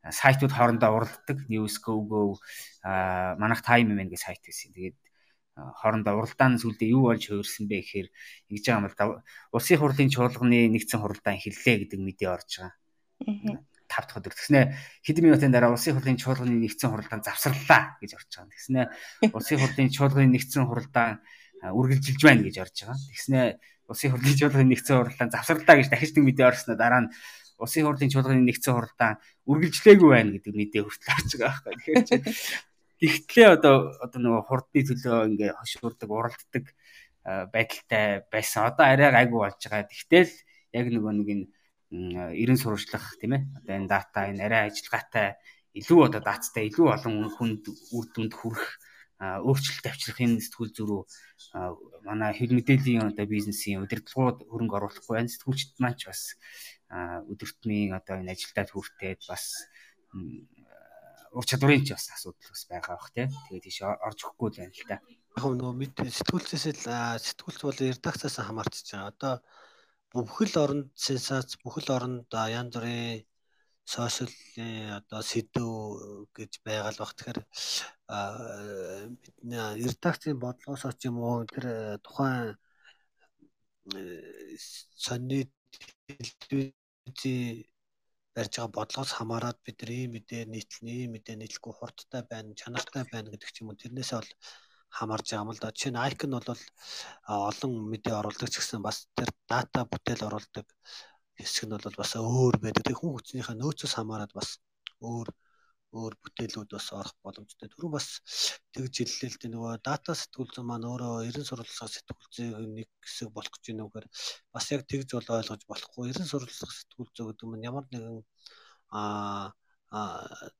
C: сайтууд хоорондоо уралддаг. News Go Go а манах Time Man гэх сайт байсан. Тэгээд хоорондоо уралдааны сүлдээ юу болж хувирсан бэ гэхээр ингэж байгаа юм л да. Улсын хурлын чуулганы нэгдсэн хуралдаан хэллээ гэдэг мэдээ орж байгаа. 5 дахь өдөр. Тэгснэ хэдэн минутын дараа улсын хурлын чуулганы нэгдсэн хуралдаан завсарлаа гэж орж байгаа. Тэгснэ улсын хурлын чуулганы нэгдсэн хуралдаан үргэлжилж байна гэж орж байгаа. Тэгснэ улсын хурлын чуулганы нэгдсэн хуралдаан завсарлаа гэж дахиж нэг мэдээ орсноо дараа нь улсын хурлын чуулганы нэгдсэн хуралдаан үргэлжлээгүй байна гэдэг мэдээ хүртэл орж байгаа байхгүй. Тэгэхээр тэгтлээ одоо одоо нөгөө хурдны төлөө ингээ хошуурдаг, уралддаг байдалтай байсан. Одоо арай гайгүй болж байгаа. Тэгтэл яг нөгөө нэг энэ ерэн сурвалжлах тийм ээ одоо энэ дата энэ арай ажиллагаатай илүү одоо дататай илүү олон хүнд үр дүнд хүрэх өөрчлөлт авчрах энэ сэтгүүл зөрүү манай хэл мэдээллийн одоо бизнесийн удирдлагууд хөрөнгө оруулахгүй байна сэтгүүлчд маань ч бас өдөртмийн одоо энэ ажилдаа хүртээд бас ур чадварын ч бас асуудал бас байгаа бах тий. Тэгээд тийш орж өгөхгүй л байна л да
B: яг нөгөө мэд сэтгүүлчээс л сэтгүүлч бол редакцаас хамаарч байгаа. Одоо бүхэл оронд сенсац бүхэл оронд янз бүрийн сошиалын одоо сэдв гэж байгаал баг. Тэгэхээр бидний редакцийн бодлогоос ч юм уу? Тэр тухайн сонины телевизийн барьж байгаа бодлогоос хамаарат бид нар ийм мэдээ нийтлэн ийм мэдээ нийтлэхгүй хурдтай байна, чанартай байна гэдэг ч юм уу тэрнээсээ бол хамаарж байгаа юм л да. Жишээ нь Icon бол олон мэдээ оруулдаг ч гэсэн бас тэр дата бүтээл оруулдаг хэсэг нь бол бас өөр байдаг. Тэг хүн хүчнийхээ нөөцөөс хамаарат бас өөр өөр бүтээлүүд бас орох боломжтой. Түрүү бас тэгж хэллээ л дээ нөгөө дата сэтгүүлзэн маань өөрөө ерэн сурвалжлах сэтгүүлзээ нэг хэсэг болох гэж байна үгээр бас яг тэгж бол ойлгож болохгүй. Ерэн сурвалжлах сэтгүүлзээ гэдэг нь ямар нэгэн аа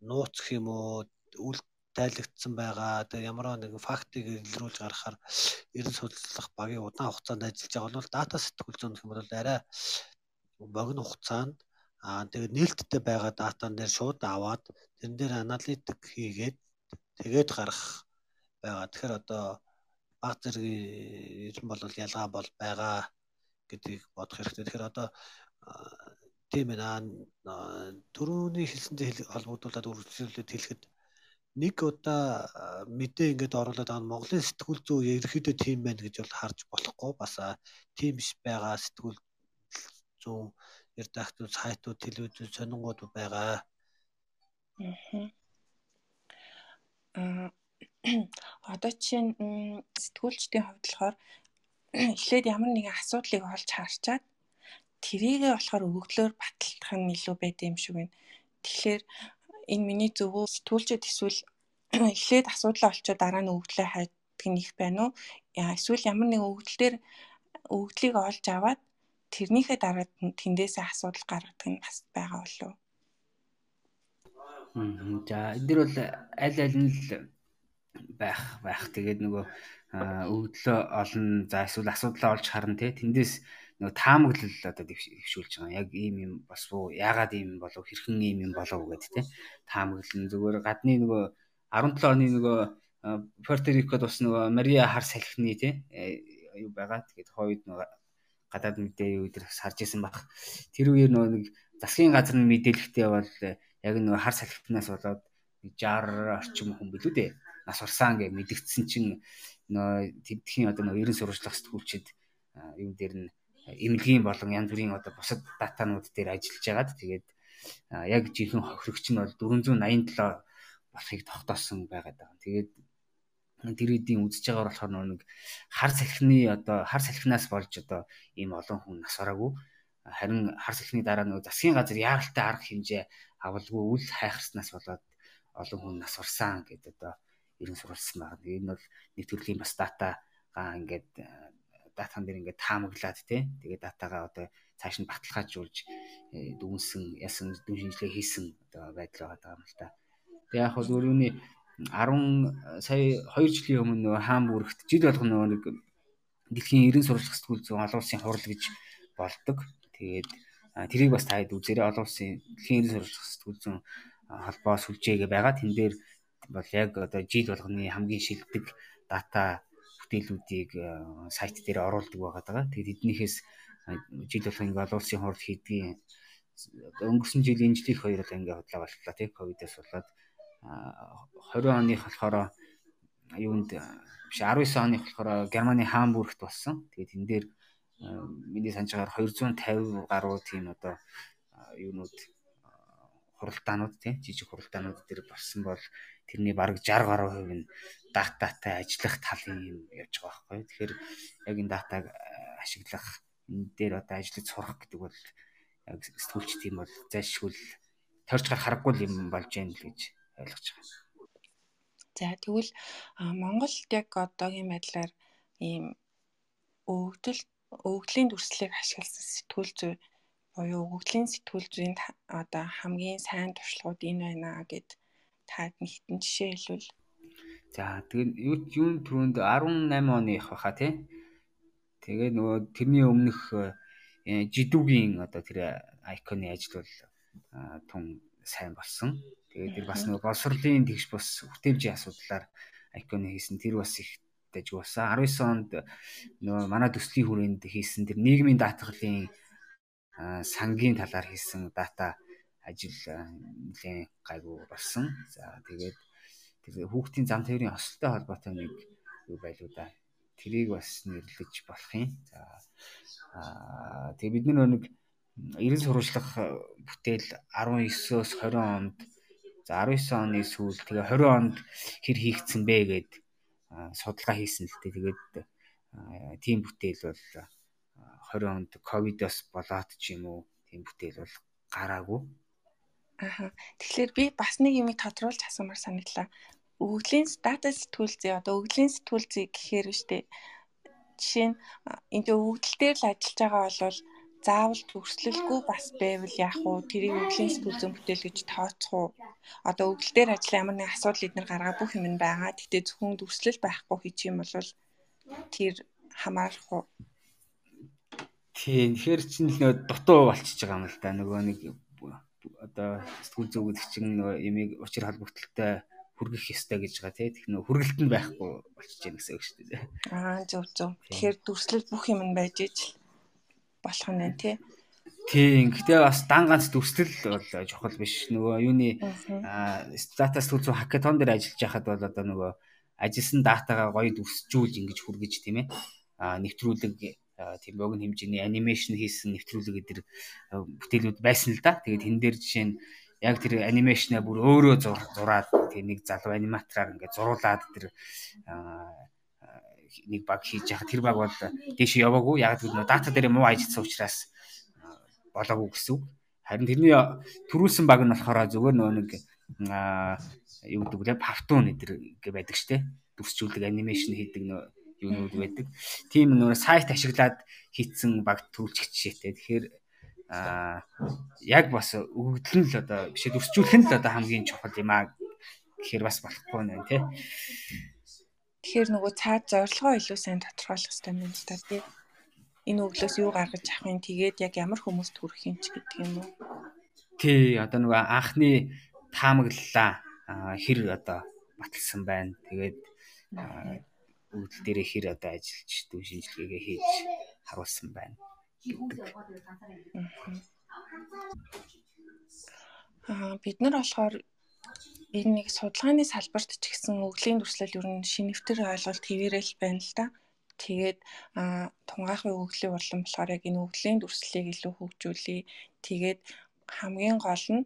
B: нууц гэх юм уу үл тайлагдсан байгаа. Тэгээ ямар нэгэн фактыг илрүүлж гаргахаар ерөн судаллах багийн удаан хугацаанд ажиллаж байгаа бол дата сэтгүүл зүүн гэх юм бол арай богино хугацаанд аа тэгээд нээлттэй байгаа датан дээр шууд аваад тэрэн дээр аналитик хийгээд тэгээд гаргах байгаа. Тэгэхээр одоо баг зэргийн ер нь бол ялгаа бол байгаа гэдгийг бодох хэрэгтэй. Тэгэхээр одоо тийм ээ түрүүний хэлсэнтэй холбогдуулаад үргэлжлүүлээд хэлэхэд нэг удаа мэдээ ингээд оруулаад байгаа Монголын сэтгүүл зүй ерөөхдөө тийм байна гэж бол харж болохгүй бас тийм биш байгаа сэтгүүл зүүн редактор сайтууд телевизүүд сонингууд байгаа.
A: Аа одоо чинь сэтгүүлчдийн хувьд болохоор эхлээд ямар нэгэн асуудлыг олж харчаад тэрийгээ болохоор өгөгдлөөр баталдах нь илүү байд юм шиг байна. Тэгэхээр энэ миний зөвөө сэтгүүлчд эсвэл эхлээд асуудлаа олцоод дараа нь өгөгдлөө хайдаг нь их байна уу? Эсвэл ямар нэгэн өгөгдөл дээр өгөгдлийг олж аваад тэрнийхээ дараа тэндээсээ асуудал гаргадаг нь бас байгаа болов.
C: За энэ дэр бол аль аль нь л байх байх. Тэгээд нөгөө өгдлөө олон за эсвэл асуудлаа олж харна те тэндээс нөгөө таамаглал одоо дэвшүүлж байгаа. Яг ийм юм бас уу яагаад ийм болов хэрхэн ийм юм болов гэдэг те таамаглал зүгээр гадны нөгөө 17 оны нөгөө Puerto Rico-d бас нөгөө Мария хар салхины те э, юу байгаа. Тэгээд хойд нөгөө гадаад мэдээ юу дээр харж исэн баг. Тэр үеэр нөгөө нэг засгийн газар нь мэдээлэхтэй бол яг нөгөө хар салхинаас болоод 60 орчим хүн билүү дээ. Нас урсаан гэж мэдгдсэн чинь нөгөө тэдхийн одоо нөгөө ерэн сурвалжлах сэтгүүлчид юм дээр нь эмнэлгийн болон янз бүрийн одоо бусад датанууд дээр ажиллаж байгаад тэгээд яг жинхэнэ хохирогч нь бол 487 болохыг тогтоосон байгаад байгаа. Тэгээд тэр эдийн үзэж байгаагаар болохоор нэг хар салхины одоо хар салхинаас болж одоо ийм олон хүн нас ороогүй харин хар салхины дараа нөгөө засгийн газар яаралтай арга хэмжээ авалгүй үл хайхарснаас болоод олон хүн нас орсон гэдэг одоо ерөн сурвалжсан байна. Энэ бол нэг төрлийн бас датагаа ингээд датан дээр ингээд таамаглаад тий. Тэгээд датагаа одоо цааш нь баталгаажуулж э, дүнсэн ясан дүн шинжилгээ хийсэн одоо байдал байгаа юм л та. Тэг яг хөө өөрөөний 10 сая 2 жилийн өмнө Хаамбургт жил болгоно нэг дэлхийн 90 сурвалжлах сэтгүүл зүйн олон улсын хурал гэж болдог. Тэгээд тэрийг бас таад үзээрэй олон улсын дэлхийн 90 сурвалжлах сэтгүүл зүйн холбоо сүлжээгээ байгаа. Тэн дээр бол яг одоо жил болгоны хамгийн шилдэг дата бүтээлүүдийг сайт дээр оруулдаг байгаа. Тэгээд эднийхээс жил болгоны олон улсын хурал хийдгийн өнгөрсөн жилийн жилийн хоёр л ингээ худлаа боллоо тийм ковидээс болоод 20 оных болохоор юунд биш 19 оных болохоор Германы Хамбургт болсон. Тэгээд энэ дээр миний байгаагаар 250 гаруй тийм одоо юунууд хуралдаанууд тийм жижиг хуралдаанууд дээр болсон бол тэрний бараг 60 гаруй хувь нь дататай ажиллах талын юм явж байгаа байхгүй. Тэгэхээр яг энэ датаг ашиглах энэ дээр одоо ажиллаж сурах гэдэг бол яг сэтгүүлч тийм бол зайлшгүй торч гар харахгүй юм болж байна л гэж ойлгож байгаа.
A: За тэгвэл Монголд яг одоогийн байдлаар ийм өвгдөл өвгдлийн дүрслэлийг ашигласан сэтгүүл зүй буюу өвгдлийн сэтгүүл зүйн одоо хамгийн сайн туршлагууд энэ байна гэд таад нэг хитэн жишээ хэлвэл
C: За тэгээд юу түрүүнд 18 оны их баха тий. Тэгээ нөгөө тэрний өмнөх э, жидүүгийн одоо тэр айконы ажил бол тун сайн болсон. Тэгээд тэр бас нөгөө боловсролын тэгш бус хүртээмжийн асуудлаар айконы хийсэн тэр бас их дэж басан. 19 онд нөгөө манай төслийн хүрээнд хийсэн тэр нийгмийн даатгалын сангийн талаар хийсэн дата ажил нэлээд гайгүй болсон. За тэгээд тэр хүүхдийн зам тээврийн осолтой холбоотой нэг юу байлуу да. Тэрийг бас нэрлэж болох юм. За аа тэгээ бид нэг 90 сурвалжлах бүтээл 19-өөс 20 онд За 19 оны сүүл тэгээ 20 онд хэр хийгдсэн бэ гэд судалгаа хийсэн л дээ. Тэгээд тийм бүтээл бол 20 онд ковидос болоод ч юм уу тийм бүтээл бол гараагүй.
A: Аа. Тэгэхээр би бас нэг юм тодруулж асуумаар санагдлаа. Өгөглийн дата сэтгүүл зүй одоо өгөглийн сэтгүүл зүй гэхээр штэ жишээ нь энэ өгөгдөл дээр л ажиллаж байгаа бол заавал төгслөлгүй бас байвал яах вэ? Тэрийг өвлийн сэтгүүл зүйн бүтээл гэж тооцох уу? Одоо өвөл дээр ажил ямар нэг асуудал эднэр гаргаа бүх юм нь байгаа. Гэтэ зөвхөн төгслөл байхгүй хийчих юм бол тэр хамаарах уу?
C: Тийм. Тэгэхээр чинь л нөгөө дутуу болчихж байгаа юм л да. Нөгөө нэг одоо сэтгүүл чинь нөгөө ямиг учир холбогдлолтой хүргэх ёстой гэж байгаа тий. Тэг нөө хүргэлт нь байхгүй болчихж байна гэсэн үг шүү дээ.
A: Аа зөв зөв. Тэгэхээр дүрслэл бүх юм нь байж иж болох нь байна тий.
C: Тийм. Гэтэ бас дан ганц дүрслэл бол чухал биш. Нөгөө юуны дата сэтгүүл хакатон дээр ажиллаж байхад бол одоо нөгөө ажилласан датагаа гоё дүрсжүүл ингэж хүргэж тийм ээ. Аа нэвтрүүлэг тийм богино хэмжээний анимашн хийсэн нэвтрүүлэг эдэр бүтээлүүд байсан л да. Тэгээд тэн дээр жишээ нь яг тэр анимашнаа бүр өөрөө зураад тэр нэг залуу аниматораар ингээд зуруулаад тэр нэг баг хийж яхад тэр баг бол дээш яваагүй яг тэр дата дээр муу ажилласан учраас болоогүй гэсэн үг. Харин тэрний төрүүлсэн баг нь болохоор зүгээр нөгөө нэг юу гэдэг вэ? Павтун эдэр гэ байдаг штэ. Дүрсжүүлэг анимашн хийдэг нөө юунууд байдаг. Тийм нөгөө сайт ашиглаад хийцэн баг төрүүлчих жишээтэй. Тэгэхээр а яг бас өгөгдөл нь л одоо биш өсчүүлэх нь л одоо хамгийн чухал юм аа гэхээр бас болохгүй нэ тий.
A: Тэгэхээр нөгөө цаад зорилгоо илүү сайн тодорхойлох хэрэгтэй юм л та тий. Энэ өглөөс юу гаргаж авах юм тэгээд яг ямар хүмүүст хүрэх юм ч гэдэг юм уу.
C: Тий одоо нөгөө анхны таамаглалаа хэр одоо баталсан байна. Тэгээд өгдөл дээрээ хэр одоо ажиллаж дүү шинжилгээгээ хийж харуулсан байна гэдэг.
A: Аа бид нар болохоор энэ нэг судалгааны салбарт ч гэсэн өвглийн дүрслэл ер нь шинэвтер ойлголт хэвээрэл байна л да. Тэгээд тунгаахын өвглийн урлан болохоор яг энэ өвглийн дүрслэлийг илүү хөгжүүлээ. Тэгээд хамгийн гол нь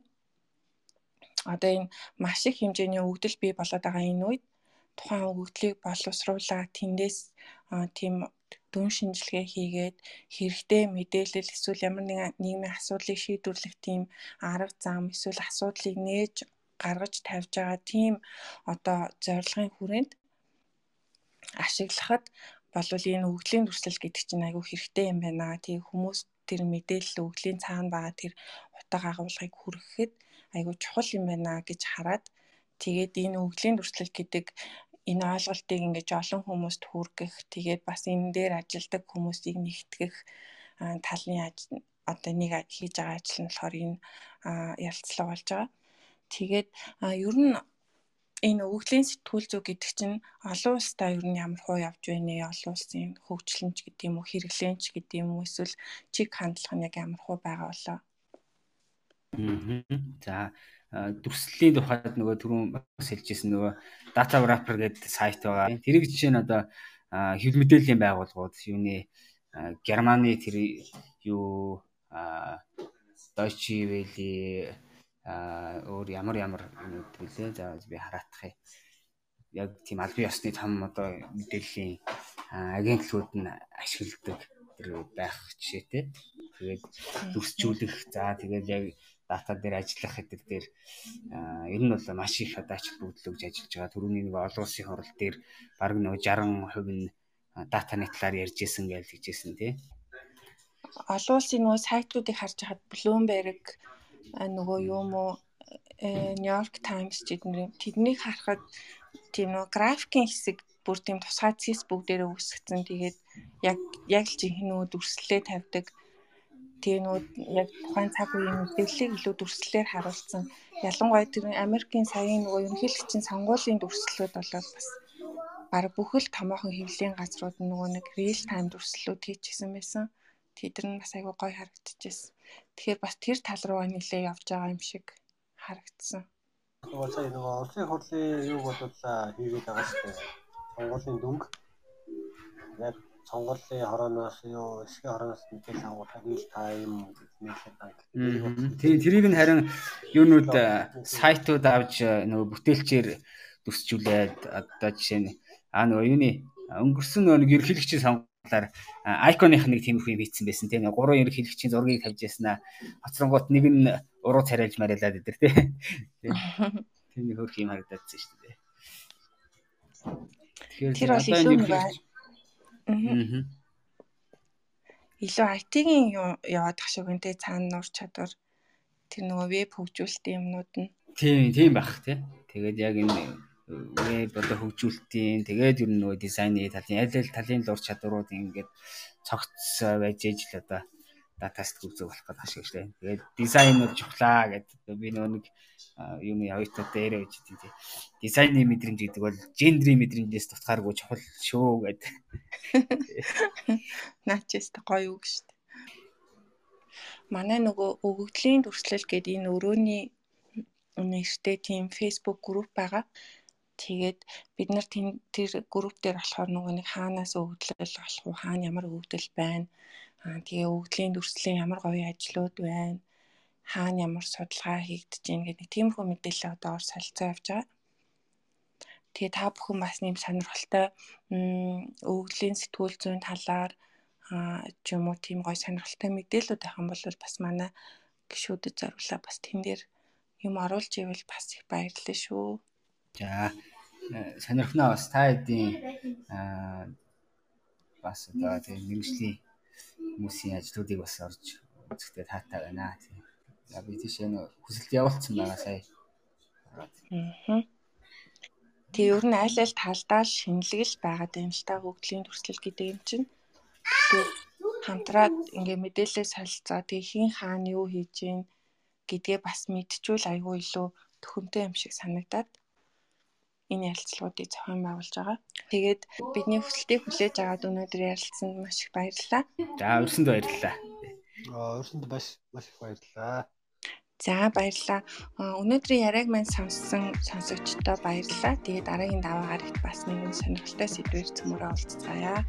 A: одоо энэ маш их хэмжээний өвгдөл бий болоод байгаа энэ үед тухайн өвгдлийг боловсруулаад тэндээс тийм дүн шинжилгээ хийгээд хэрэгтэй мэдээлэл эсвэл ямар нэгэн нийгмийн асуудлыг шийдвэрлэх тийм арга зам эсвэл асуудлыг нээж гаргаж тавьж байгаа тийм одоо зорилгын хүрээнд ашиглахад болвол энэ өвглийн дүрслэл гэдэг чинь айгүй хэрэгтэй юм байна. Тэгээ хүмүүс тэр мэдээлэл өвглийн цаана байгаа тэр утга агуулгыг хүргэхэд айгүй чухал юм байна гэж хараад тэгээд энэ өвглийн дүрслэл гэдэг энэ ойлголтыг ингэж олон хүмүүст хүргэх тэгээд бас энэ дээр ажилдаг хүмүүсийг нэгтгэх талны одоо нэг хийж байгаа ажил нь болохоор энэ ярилцлага болж байгаа. Тэгээд ер нь энэ өвглийн сэтгүүл зүй гэдэг чинь олон улстай ер нь ямар хуу явж байна вэ? Олон улсын хөгжлөнч гэдэг юм уу, хэрэглэнч гэдэг юм уу эсвэл чиг хандлага нь яг ямар хуу байгаа болоо?
C: За дүрслэлийн тухайд нөгөө түрүүн бас хэлжсэн нөгөө data wrapper гэдэг сайт байгаа. Тэрийг жишээ нь одоо хэвлэл мэдээллийн байгууллагууд юуны Германы тэр юу Deutsche Welle өөр ямар ямар юмуд билээ. За би хараадах юм. Яг тийм албан ёсны том одоо мэдээллийн агентлагууд нь ашигладаг тэр байх жишээтэй. Тэгээд дүрсжүүлэх за тэгээд яг дата дээр ажиллах хэдэр дээр ер нь бол маш их одоо ач холбогдол өгж ажиллаж байгаа. Төрөний нэг олон улсын хурал дээр баг нэг 60% нь датаны талаар ярьж исэн гэж хэлжсэн тий.
A: Олон улсын нөгөө сайтуудыг харж хахад Bloomberg нөгөө юм уу New York Times гэдэг тэднийг харахад тийм нөгөө графикийн хэсэг бүр тийм тусгай цэс бүгдээрээ үүсгэсэн. Тэгээд яг яг л жинхэнэ нөгөө дүрслэлээ тавьдаг Тэгээ нөгөө яг тухайн цаг үеийн мэдээллийг илүү дүрслэлээр харуулсан. Ялангуяа тэр Америкийн саяын нөгөө ерөнхийлөгчийн сонгуулийн дүрслэлүүд болоод бас бараг бүх л томоохон хэвлэлийн газрууд нөгөө нэг real time дүрслэлүүд хийчихсэн байсан. Тэдэр нь бас айгүй гоё харагдчихжээ. Тэгэхээр бас тэр тал руу нэлээ явж байгаа юм шиг харагдсан.
B: Нөгөө сая нөгөө улсын хурлын юу бодлоо хийгээд байгаа шүү дээ. Сонгуулийн дүнг яг сонголын хорооноос юу эсгийн хорооноос мэдээлэл авах real time
C: нэлээд тий тэрийг нь харин юунууд сайтууд авч нөгөө бүтээлчээр төсчүүлээд одоо жишээ нь аа нөгөө юуны өнгөрсөн нөгөө ерөнхийлөгчийн сонгуулиар айконых нэг тиймэрхүү юм хийцэн байсан тийм гурван ерөнхийлөгчийн зургийг тавьж яснаа хоцронгууд нэг нь уруу царайлж марилаад идэр тийм тийм нэг хөрх юм харагдчихсан шүү дээ
A: тэр бол илүү нэг Аа. илүү IT-ийн яваад ах шиг те цаана нуур чадвар тэр нөгөө веб хөгжүүлэлтийн юмнууд нь.
C: Тийм, тийм байх тий. Тэгээд яг энэ веб одоо хөгжүүлэлтийн тэгээд ер нь нөгөө дизайны талын аль аль талын ур чадварууд ингээд цогц байж ээж л одоо датаст үзэг болох гэдэг ашиг шүү дээ. Тэгээд дизайн бол чухлаа гэдэг би нөгөө нэг юм явитаа дээрээ үз тийм. Дизайны мэдрэмж гэдэг бол гендрийн мэдрэмжээс тутахааргүй чухал шүү гэдэг.
A: Наачээс гоё үг шүү дээ. Манай нөгөө өгөгдлийн дүрслэл гэдэг энэ өрөөний нэртэй тийм Facebook групп байгаа. Тэгээд бид нар тэр групп дээр болохоор нөгөө нэг хаанаас өгөгдлөл болох уу, хаана ямар өгөгдөл байна. Аа тэгээ өгөгдлийн дүрслийн ямар гоё ажлууд байна. Хаана ямар судалгаа хийгдэж байна гэдэг тиймэрхүү мэдээлэл одоо ор солилцоо явж байгаа. Тэгээ та бүхэн бас нэм сонирхолтой өгөгдлийн сэтгүүл зүйн талаар аа ч юм уу тийм гоё сонирхолтой мэдээлэлүүд байх юм бол бас манай гişүүдэд зориулаа бас тэн дээр юм оруулж ивэл бас их баярлалаа шүү.
C: За э, сонирхноо бас та хэдийн бас одоо тийм мэрэгжлийн хүмүүсийн ажлуудыг бас орж үзэхдээ таатай байна. Тийм. За би тийшээ нөө хүсэлт явуулсан байгаа сая.
A: Тэгээ ер нь аль аль талдаа л шинэлэг л байгаад юм л та хөгжлийн төрслөл гэдэг юм чинь. Тэгэхээр хамтраад ингээ мэдээлэл солилцоо тэгээ хин хаана юу хийж гин гэдгээ бас мэдчихвэл айгүй илүү төхөмтэй юм шиг санагдаад энэ ярилцлагуудыг зохион байгуулж байгаа. Тэгээд бидний хүсэлтийг хүлээж аваад өнөөдөр ярилцсанд маш их баярлалаа.
C: За өрсөнд баярлалаа.
B: Аа өрсөнд маш маш их баярлалаа.
A: За баярлалаа. Өнөөдрийн яриаг маань сонссон сонсогчдоо баярлалаа. Тэгээд дараагийн даваагаар бас нэгэн сонирхолтой сэдвээр цөмөрөө уулзцаая.